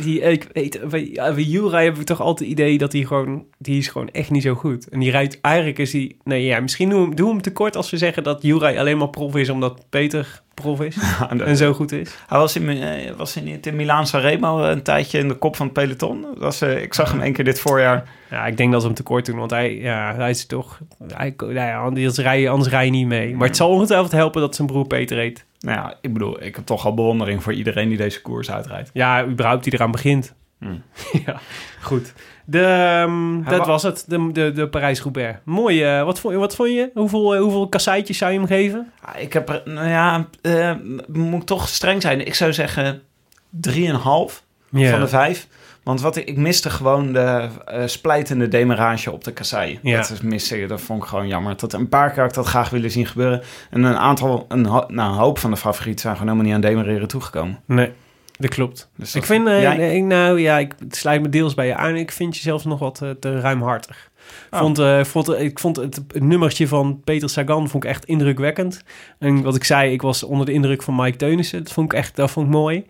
die, ik weet, bij, ja, bij Juraj heb ik toch altijd het idee dat hij gewoon, die is gewoon echt niet zo goed. En die rijdt, eigenlijk is hij, nee ja, misschien doen we, hem- doen we hem tekort als we zeggen dat Juraj alleen maar prof is omdat Peter prof is en zo goed is. Hij was, in, eh, was niet in Milaan Sanremo een tijdje in de kop van het peloton. Dat was, eh, ik zag hem één keer dit voorjaar. Ja, ik denk dat we hem tekort doen, want hij, ja, hij is toch, hij, nou ja, anders, rij je, anders rij je niet mee. Maar het zal ongetwijfeld helpen dat zijn broer Peter heet. Nou ja, ik bedoel, ik heb toch al bewondering voor iedereen die deze koers uitrijdt. Ja, überhaupt die eraan begint. Hmm. ja, goed. De, ehm, dat wa- was het, de, de, de Parijs-Roubaix. Mooi, eh, wat, vond, je- wat vond je? Hoeveel, eh, hoeveel kasseitjes zou je hem geven? Ah, Ik heb, er- nou ja, eh, moet ik toch streng zijn. Ik zou zeggen 3,5 van de 5. Want wat ik, miste gewoon de eh, splijtende demarage op de kasseien. Ja. Dat is miste, dat vond ik gewoon jammer. Dat een paar keer had ik dat graag willen zien gebeuren. En een aantal, een, ho- nou, een hoop van de favorieten zijn gewoon helemaal niet aan demareren toegekomen. Nee, dat klopt. Dus Ik vind, eh, Ja, nee, nou ja, ik sluit me deels bij je aan. Ik vind je zelfs nog wat eh, te ruimhartig. Oh. Vond, vond, ik vond het, het nummertje van Peter Sagan vond ik echt indrukwekkend. En wat ik zei, ik was onder de indruk van Mike Teunissen. Dat vond ik echt dat vond ik mooi.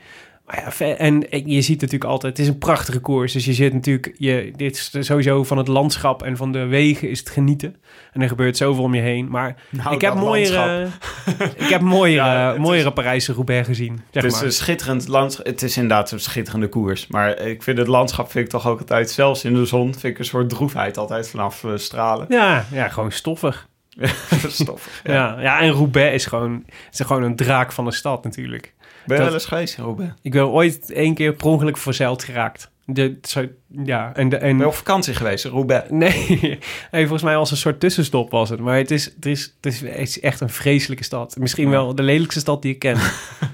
Ja, en je ziet natuurlijk altijd, het is een prachtige koers. Dus je zit natuurlijk, je, dit is sowieso van het landschap en van de wegen is het genieten. En er gebeurt zoveel om je heen. Maar Nou, ik heb mooiere, ik heb mooiere, Ja, het is- mooiere Parijse-Roubaix gezien. Zeg Het is maar. een schitterend landschap. Het is inderdaad een schitterende koers. Maar ik vind het landschap vind ik toch ook altijd, zelfs in de zon, vind ik een soort droefheid altijd vanaf eh, stralen. Ja, ja, gewoon stoffig. Stoffig. Ja. Ja. Ja, en Roubaix is gewoon, is gewoon een draak van de stad natuurlijk. Ben je Dat- wel eens geweest in Roubaix? Ik ben ooit één keer per ongeluk verzeild geraakt. De, zo, ja, en, de, en Ben je op vakantie geweest Roubaix? Nee, nee, volgens mij als een soort tussenstop was het. Maar het is, het is, het is, het is echt een vreselijke stad. Misschien wel de lelijkste stad die ik ken.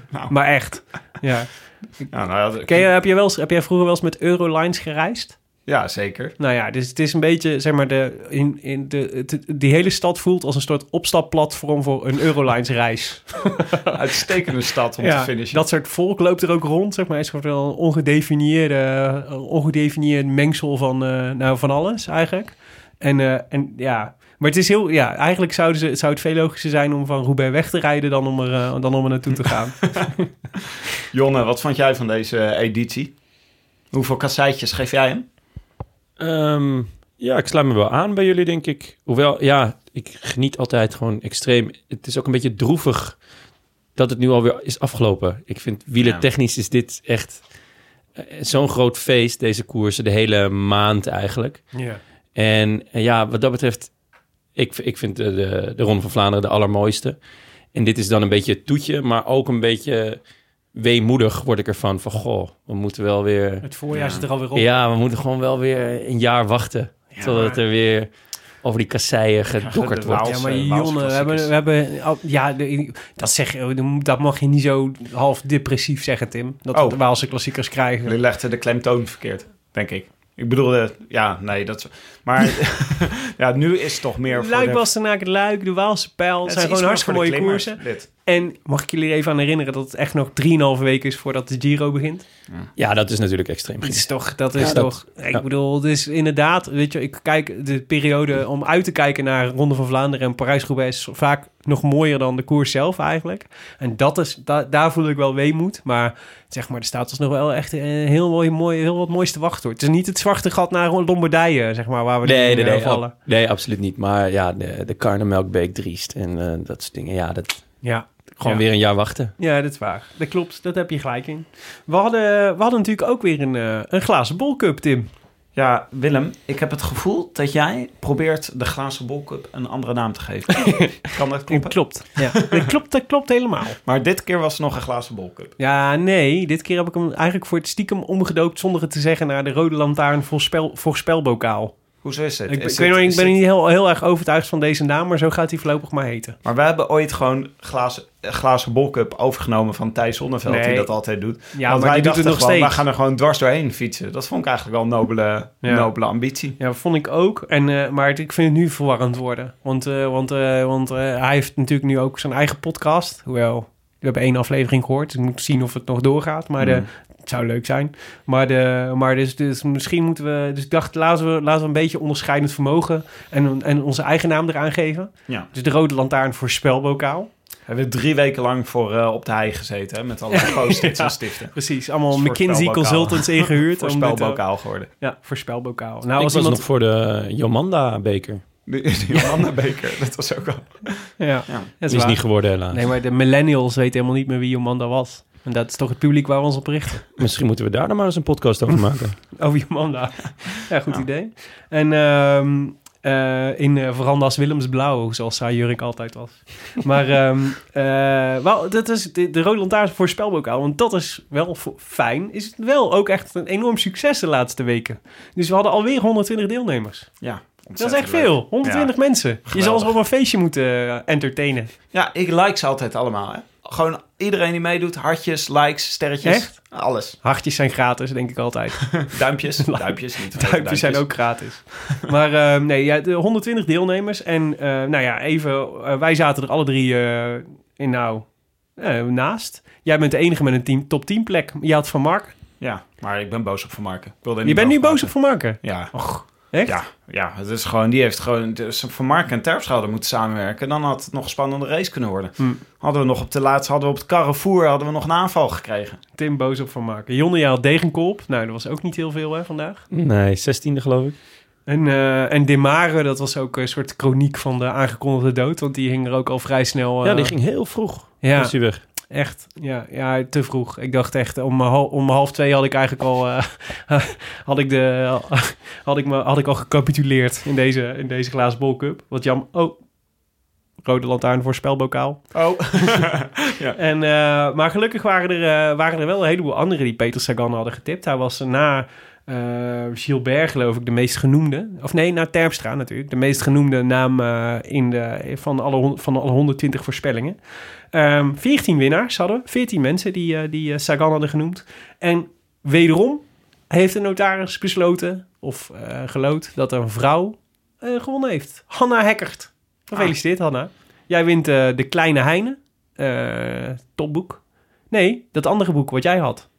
Nou. Maar echt. Ja. Nou, ja, Ken je, heb, je wel eens, heb jij vroeger wel eens met Eurolines gereisd? Ja, zeker. Nou ja, dus het is een beetje, zeg maar, de, in, in de, het- die hele stad voelt als een soort opstapplatform voor een Eurolines reis. Uitstekende stad om te finishen. dat soort volk loopt er ook rond, zeg maar. Het is gewoon wel een ongedefinieerde, ongedefinieerd mengsel van, eh, nou, van alles eigenlijk. En, eh, en ja, maar het is heel, ja, eigenlijk zouden ze, zou het veel logischer zijn om van Roubaix weg te rijden dan om er, eh, dan om er naartoe te gaan. Jonne, wat vond jij van deze editie? Hoeveel kasseitjes geef jij hem? Ehm, ja, ik sluit me wel aan bij jullie, denk ik. Hoewel, ja, ik geniet altijd gewoon extreem. Het is ook een beetje droevig dat het nu alweer is afgelopen. Ik vind wielertechnisch is dit echt eh, zo'n groot feest, deze koersen, de hele maand eigenlijk. ja. En ja, wat dat betreft, ik, ik vind de, de, de Ronde van Vlaanderen de allermooiste. En dit is dan een beetje het toetje, maar ook een beetje weemoedig word ik ervan. Van, goh, we moeten wel weer... Het voorjaar zit er alweer op. Ja, we moeten gewoon wel weer een jaar wachten. totdat maar- er weer over die kasseien gedokkerd wordt. Ja, maar eh, Jonne, we hebben, we hebben, oh, ja, de- dat zeg je, dat mag je niet zo half depressief zeggen, Tim. Dat we Oh. de Waalse klassiekers krijgen. Jullie legden de klemtoon verkeerd, denk ik. Ik bedoelde, ja, nee, dat. Maar ja, nu is het toch meer voor Luik, de... Bastenaken, Luik, de Waalse Pijl Het zijn gewoon hartstikke mooie klimmers, koersen. dit. En mag ik jullie even aan herinneren dat het echt nog 3,5 weken is voordat de Giro begint? Ja, dat is natuurlijk extreem. Dat is toch, dat is Ja, dat- toch, ik ja. bedoel, het is inderdaad, weet je, ik kijk de periode om uit te kijken naar Ronde van Vlaanderen en Parijs-Roubaix is vaak nog mooier dan de koers zelf eigenlijk. En dat is, da- daar voel ik wel weemoed, maar zeg maar, er staat ons nog wel echt een heel mooi, mooi, heel wat moois te wachten hoor. Het is niet het zwarte gat naar Lombardije, zeg maar, waar we Nee, nee, eh, nee, vallen. ab- nee, absoluut niet. Maar ja, de, de Karnemelkbeek Driest en eh, dat soort dingen. Ja, dat, Ja. Gewoon Ja. weer een jaar wachten. Ja, dat is waar. Dat klopt, dat heb je gelijk in. We hadden, we hadden natuurlijk ook weer een, eh, een glazen bolcup, Tim. Ja, Willem, ik heb het gevoel dat jij probeert de glazen bolcup een andere naam te geven. kan dat kloppen? klopt. Ja, dat klopt, dat klopt helemaal. Maar dit keer was het nog een glazen bolcup. Ja, nee. Dit keer heb ik hem eigenlijk voor het stiekem omgedoopt zonder het te zeggen naar de Rode Lantaarn voorspel, voorspelbokaal. Hoezo is het? Ik, ben- Is ik, het- ben het- niet heel, heel erg overtuigd van deze naam, maar zo gaat hij voorlopig maar heten. Maar we hebben ooit gewoon glazen, glazen bolcup overgenomen van Thijs Zonneveld, Nee. die dat altijd doet. Ja, Want maar wij die doet het dachten nog gewoon, steeds. We gaan er gewoon dwars doorheen fietsen. Dat vond ik eigenlijk wel een nobele, Ja. nobele ambitie. Ja, vond ik ook. En, eh, maar ik vind het nu verwarrend worden. Want, eh, want, eh, want hij heeft natuurlijk nu ook zijn eigen podcast. Hoewel, we hebben één aflevering gehoord. Dus ik moet zien of het nog doorgaat. Maar de, Mm. het zou leuk zijn. Maar, de, maar dus, dus misschien moeten we... Dus ik dacht, laten we, laten we een beetje onderscheidend vermogen... en, en onze eigen naam eraan geven. Ja. Dus de Rode Lantaarn voor spelbokaal. We hebben drie weken lang voor eh, op de hei gezeten, hè, met alle post-its Ja. en stiften. Precies, allemaal McKinsey. Consultants ingehuurd. om eh, Voorspelbokaal geworden. Ja, voorspelbokaal. Nou, ik was iemand... nog voor de Jomanda-beker. De, de Beker, dat was ook al... Ja, Ja. dat is niet geworden helaas. Nee, maar de millennials weten helemaal niet meer wie Jomanda was. En dat is toch het publiek waar we ons op richten. Misschien moeten we daar dan maar eens een podcast over maken. Over Jomanda. ja, goed idee. En ehm, eh, in eh, verandas Willemsblauw, zoals zij Jurk altijd was. Maar ehm, eh, wel, dat is de, de Rode Lantaarn voor spelbokaal. Want dat is wel fijn. Is het wel ook echt een enorm succes de laatste weken. Dus we hadden alweer 120 deelnemers. Ja, Dat is echt veel. 120 mensen. Je zal ze op een feestje moeten entertainen. Ja, ik like ze altijd allemaal. Hè. Gewoon iedereen die meedoet, hartjes, likes, sterretjes. Echt? Alles. Hartjes zijn gratis, denk ik altijd. Duimpjes, duimpjes, niet vergeten Duimpjes zijn ook gratis. Maar eh, nee, ja, de 120 deelnemers. En eh, nou ja, even, eh, wij zaten er alle drie eh, in nou naast. Jij bent de enige met een team, top 10 plek. Je had Van Mark. Ja, maar ik ben boos op Van Marken. Je bent nu boos op. Van Marken. Ja. Och, Echt? Ja, ja, het is gewoon, die heeft gewoon, dus Van Mark en Terpstra hadden moeten samenwerken. Dan had het nog een spannende race kunnen worden. Hm. Hadden we nog op de laatste, hadden we op het Carrefour, hadden we nog een aanval gekregen. Tim boos op van maken. Jonne, jij had Degenkolp. Nou, dat was ook niet heel veel hè, vandaag. Nee, 16e geloof ik. En, eh en Demare, dat was ook een soort chroniek van de aangekondigde dood. Want die hing er ook al vrij snel... eh, Ja, die ging heel vroeg. Ja, Was hij weg. Echt. Ja, ja, te vroeg. Ik dacht echt, om, hal- om half twee had ik eigenlijk al... eh, had, ik de, had, ik me, had ik al gecapituleerd in deze, in deze glazen bolcup. Wat jam... Oh, rode lantaarn voor spelbokaal. Oh. En, eh, maar gelukkig waren er, eh, waren er wel een heleboel anderen die Peter Sagan hadden getipt. Hij was na eh Gilbert, geloof ik, de meest genoemde. Of nee, na Terpstra natuurlijk. De meest genoemde naam eh, in de, van, alle, van alle 120 voorspellingen. Ehm 14 winnaars hadden we. 14 mensen die, eh, die Sagan hadden genoemd. En wederom heeft de notaris besloten, of geloot, dat een vrouw gewonnen heeft. Hanna Hekkert. Gefeliciteerd, Hanna. Jij wint de Kleine Heine. topboek. Nee, dat andere boek wat jij had.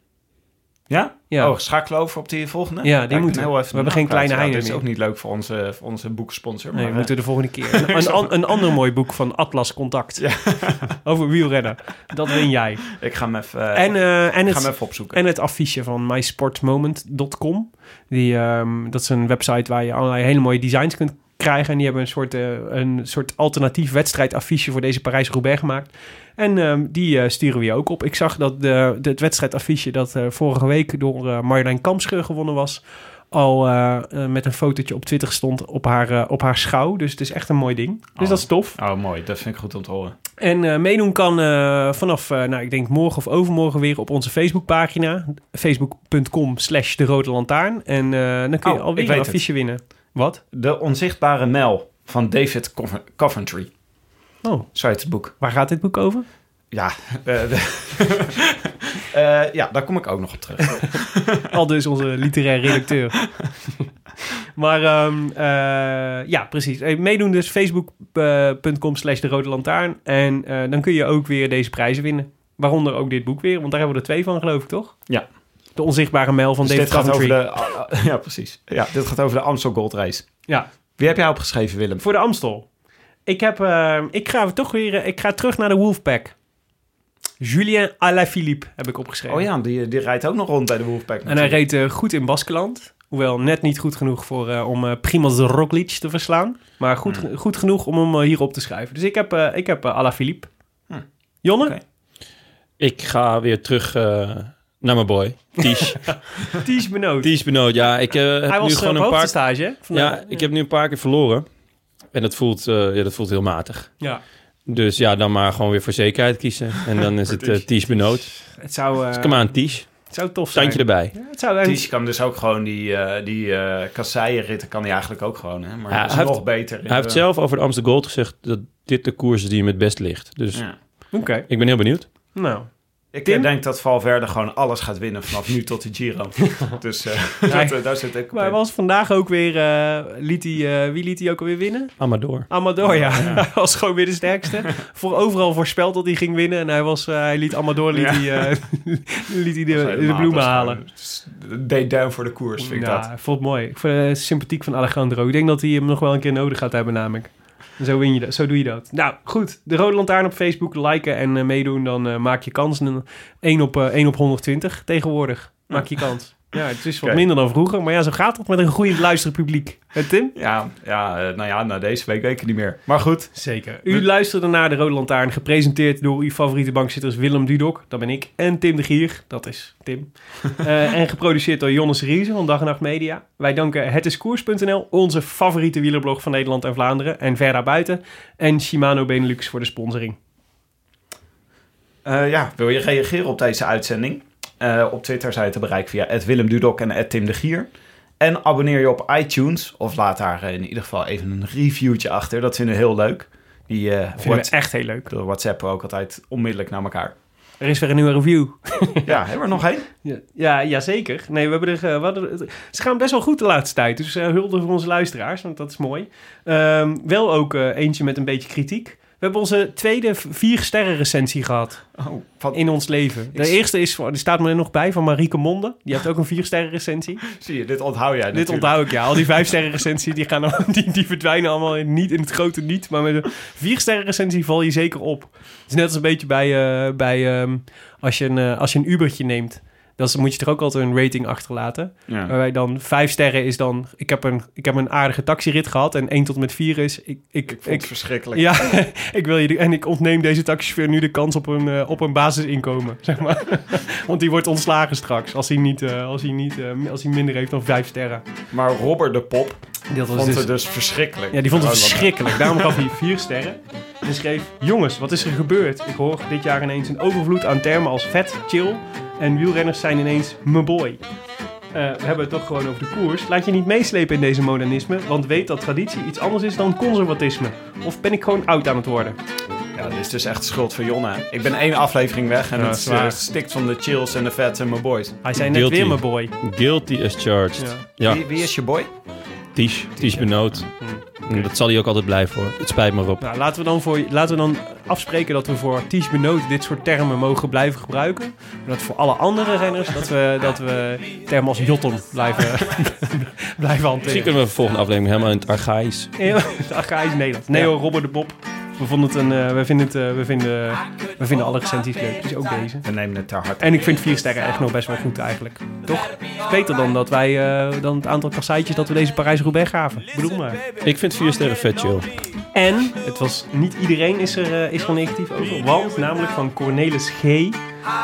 Ja? Ja. Oh, schakelen over op die volgende? Ja, die Kijk, moeten heel we. even We hebben geen kleine Heine Dit is ook niet leuk voor onze, voor onze boeksponsor. Nee, maar, we moeten de volgende keer. Een, een, an- een ander mooi boek van Atlas Contact. Over wielrennen. Dat win jij. eh, ik ga hem even, eh, En, eh, en, ik ga hem het, even opzoeken. en het affiche van mysportmoment.com. Die, ehm, dat is een website waar je allerlei hele mooie designs kunt krijgen. En die hebben een soort, eh, een soort alternatief wedstrijdaffiche voor deze Parijs-Roubaix gemaakt. En ehm, die eh, sturen we je ook op. Ik zag dat de, de, het wedstrijdaffiche dat eh, vorige week door Marjolein Kamscheur gewonnen was... al met een fotootje op Twitter stond op haar, op haar schouw. Dus het is echt een mooi ding. Dus Oh. dat is tof. Oh, mooi. Dat vind ik goed om te horen. En meedoen kan vanaf, nou, ik denk morgen of overmorgen weer op onze Facebookpagina. Facebook.com slash de rode lantaarn. En dan kun je Oh, alweer een het. affiche winnen. Wat? De onzichtbare Mel van David Cov- Coventry. Oh, Zo heet het boek. waar gaat dit boek over? Ja, eh, Eh, ja, daar kom ik ook nog op terug. Al dus onze literair redacteur. maar ehm, eh, ja, precies. Meedoen dus facebook.com slash de rode lantaarn. En dan kun je ook weer deze prijzen winnen. Waaronder ook dit boek weer, want daar hebben we er twee van geloof ik, toch? Ja. De onzichtbare mijl van Dus David dit gaat over de, ah, ah, ja, precies. Ja, dit gaat over de Amstel Gold Race. Ja, Wie heb jij opgeschreven, Willem? Voor de Amstel. Ik, heb, eh, ik ga toch weer. eh, Ik ga terug naar de Wolfpack. Julien Alaphilippe heb ik opgeschreven. Oh ja, die, die rijdt ook nog rond bij de Wolfpack. En hij reed eh, goed in Baskeland. Hoewel net niet goed genoeg voor, eh, om eh Primoz Roglic te verslaan. Maar goed, Hmm. goed genoeg om hem eh, hier op te schrijven. Dus ik heb, eh ik heb eh, Alaphilippe. Hmm. Jonne? Ik ga weer terug eh, naar mijn boy, Ties. Ties Benoot. Ties Benoot. Ja, ik eh, heb Hij nu was gewoon gewoon een op paar... stage. Ja, ik heb nu een paar keer verloren. En dat voelt, eh, ja, dat voelt heel matig. Ja. Dus ja, dan maar gewoon weer voor zekerheid kiezen. En dan is het eh Ties Benoot. Het zou, eh, Dus kom aan, Ties. het zou tof zijn. Standje erbij. Ja, het zou, Ties kan dus ook gewoon die, eh die eh kasseienritten kan hij eigenlijk ook gewoon. Hè? Maar Ja, dat is hij nog heeft- beter. Hij heeft zelf over de Amsterdam Gold gezegd dat dit de koers is die hem het best ligt. Dus Ja. Oké. ik ben heel benieuwd. Nou. Ik Tim? eh, denk dat Valverde gewoon alles gaat winnen vanaf nu tot de Giro. dus eh, dat, eh, daar zit ik op Maar hij was vandaag ook weer... eh, liet hij, wie liet hij ook alweer winnen? Amador. Amador, ja. Hij was gewoon weer de sterkste. Voor overal voorspeld dat hij ging winnen. En hij, was, hij liet Amador liet Ja. hij, liet hij de, de bloemen halen. Deed down voor de koers, vind ik Ja, dat. ik vond het mooi. Ik vond het sympathiek van Alejandro. Ik denk dat hij hem nog wel een keer nodig gaat hebben namelijk. Zo, win je dat, zo doe je dat. Nou, goed. De Rode Lantaarn op Facebook. Liken en eh, meedoen. Dan eh, maak je kans. En 1 op, eh 1 op 120 tegenwoordig. Maak je kans. Ja, het is wat minder dan vroeger. Maar ja, zo gaat het met een goede luisterpubliek. Hè, Tim? Ja, ja, eh, nou ja, na deze week weet ik het niet meer. Maar goed, Zeker. U luisterde naar de Rode Lantaarn, gepresenteerd door uw favoriete bankzitters Willem Dudok, dat ben ik, en Tim de Gier, dat is Tim. Eh, en geproduceerd door Jonne Seriese van Dag en Nacht Media. Wij danken hetiskoers.nl, onze favoriete wielerblog van Nederland en Vlaanderen, en ver daarbuiten. En Shimano Benelux voor de sponsoring. eh, ja, wil je reageren op deze uitzending? Eh, op Twitter zijn je te bereiken via Willem Dudok en Tim de Gier. En abonneer je op iTunes, of laat daar eh, in ieder geval even een reviewtje achter. Dat vinden we heel leuk. Die Vinden wordt we echt heel leuk. door WhatsApp ook altijd onmiddellijk naar elkaar. Er is weer een nieuwe review. Ja, hebben we er nog één? Ja, ja, zeker. Nee, we hebben er, we hadden, ze gaan best wel goed de laatste tijd. Dus eh hulde voor onze luisteraars, want dat is mooi. Ehm, wel ook eentje met een beetje kritiek. We hebben onze tweede vier sterren recensie gehad Oh, van, in ons leven. De Ik- eerste is, die staat me er nog bij, van Marieke Monde. Die heeft ook een vier sterren recensie. zie je, dit onthoud jij Dit onthoud ik, ja. Al die vijf sterren recensie, die, gaan, die, die verdwijnen allemaal in, niet in het grote niet. Maar met een vier sterren recensie val je zeker op. Het is net als een beetje bij, eh, bij ehm, als, je een, eh, als je een Ubertje neemt. Dan moet je toch ook altijd een rating achterlaten. Ja. Waarbij dan vijf sterren is dan... Ik heb een, ik heb een aardige taxirit gehad. En één tot en met vier is... Ik, ik, Ik vond het verschrikkelijk. ja, ik wil je en ik ontneem deze taxichauffeur nu de kans op een, eh, op een basisinkomen, zeg maar. Want die wordt ontslagen straks als hij, niet, eh, als, hij niet, eh, als hij minder heeft dan vijf sterren. Maar Robert de Pop Dat vond dus, het dus verschrikkelijk. ja, die vond het wat- verschrikkelijk. Daarom gaf hij vier sterren. En schreef, jongens, wat is er gebeurd? Ik hoor dit jaar ineens een overvloed aan termen als vet, chill. En wielrenners zijn ineens me boy. Eh, we hebben het toch gewoon over de koers. Laat je niet meeslepen in deze modernisme, want weet dat traditie iets anders is dan conservatisme. Of ben ik gewoon oud aan het worden? Ja, dit is dus echt de schuld van Jonna. Ik ben één aflevering weg en Ja, het eh, stikt van de chills en de vets en mijn boys. Hij zei net Guilty. weer me boy. Guilty as charged. Ja. Ja, Wie, wie is je boy? Benoot. En Dat zal hij ook altijd blijven hoor. Het spijt me op. Nou, laten we, dan voor, laten we dan afspreken dat we voor Ties Benoot dit soort termen mogen blijven gebruiken. Maar dat voor alle andere renners dat we, dat we termen als Jotton blijven, blijven Misschien hanteren. kunnen we de volgende aflevering helemaal in het archaïs. Ja, Het archaïs Nederlands. Neo, Robber de Bob. We, vonden het een, eh, we, vinden het, eh, we, vinden, we vinden alle recensies leuk, dus ook deze. We nemen het ter harte. En ik vind vier sterren echt nog best wel goed eigenlijk. Toch? Het is beter dan, dat wij, eh, dan het aantal kasseitjes dat we deze Parijs-Roubaix gaven. Ik bedoel maar. Ik vind vier sterren vet chill. En, het was niet iedereen is er, eh, is er negatief over. Want namelijk van Cornelis G.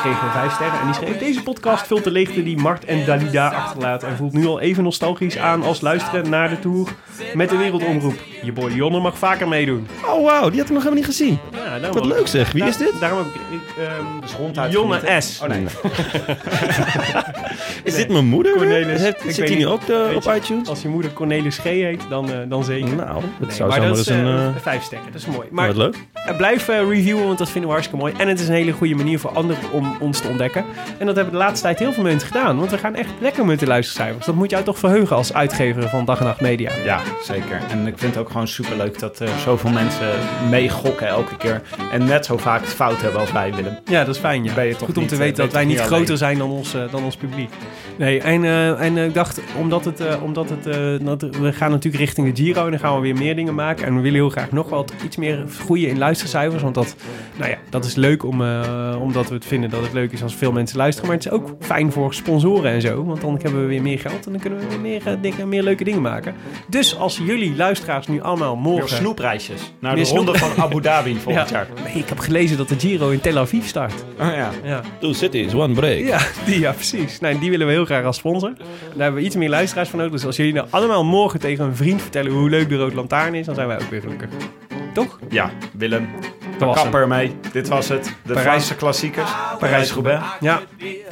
kregen we vijf sterren. En die schreef deze podcast vult de leegte die Mart en Dalida achterlaten. En voelt nu al even nostalgisch aan als luisteren naar de tour met de wereldomroep. Je boy Jonne mag vaker meedoen. Oh wauw, die had ik nog helemaal niet gezien. Ja, daarom Wat leuk zeg. Wie is dit? Daarom heb ik... ik ehm, Dus ronduit Jonne genieten. S. Oh nee. Is dit mijn moeder? Cornelis. Zit, Ik zit weet die nu ook eh, Weet op je, iTunes? Als je moeder Cornelis G heet, dan, eh, dan zeker. Nou, dat Nee, zou maar dat eens is een... eh, eh, vijf sterren. Dat is mooi. maar Maar wat leuk. Uh, blijf eh, reviewen, want dat vinden we hartstikke mooi. En het is een hele goede manier voor anderen om ons te ontdekken. En dat hebben de laatste tijd heel veel mensen gedaan. Want we gaan echt lekker met de luistercijfers. Dat moet jou toch verheugen als uitgever van Dag en Nacht Media. Ja, zeker. En ik vind het ook gewoon superleuk dat er zoveel mensen meegokken elke keer. En net zo vaak het fout hebben als wij, Willem. Ja, dat is fijn. Ja. Ben je toch Goed om te eh, weten ben dat wij niet groter zijn dan ons, eh, dan ons publiek. Nee, en, eh, en eh, ik dacht, omdat, het, eh, omdat het, eh, dat, we gaan natuurlijk richting de Giro en dan gaan we weer meer dingen maken. En we willen heel graag nog wat iets meer groeien in luistercijfers. Want dat, nou ja, dat is leuk om, eh, omdat we het vinden dat het leuk is als veel mensen luisteren. Maar het is ook fijn voor sponsoren en zo. Want dan hebben we weer meer geld en dan kunnen we weer meer, eh, dingen, meer leuke dingen maken. Dus als jullie luisteraars nu allemaal Meer morgen... snoepreisjes. Naar Meer de ronde van Abu Dhabi volgend Ja. jaar. Nee, ik heb gelezen dat de Giro in Tel Aviv start. Oh ja. Ja. Two cities, one break. Ja, die, ja, precies. Nou, die willen we heel graag als sponsor. Daar hebben we iets meer luisteraars van nodig. Dus als jullie nou allemaal morgen tegen een vriend vertellen hoe leuk de Rood Lantaarn is, dan zijn wij ook weer gelukkig. Toch? Ja, Willem. Dat was Kapper mee. Dit was het. De Parijs- Franse klassiekers. Parijs-Roubaix. Ja.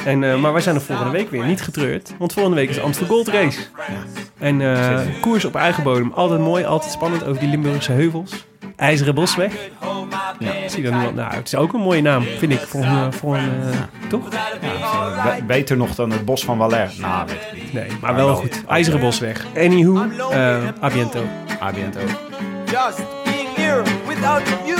En, eh, maar wij zijn er volgende week weer. Niet getreurd. Want volgende week is de Amstel Gold Race. En eh, koers op eigen bodem. Altijd mooi, altijd spannend over die Limburgse heuvels. IJzeren Bosweg. Ja, zie al? Nou, het is ook een mooie naam, vind ik. Voor een, eh, voor een eh, toch? Be- beter nog dan het bos van Valère. Nou, weet ik niet. Nee, maar wel goed. IJzeren Bosweg. Anywho, eh abiento. Abiento. just being here without you.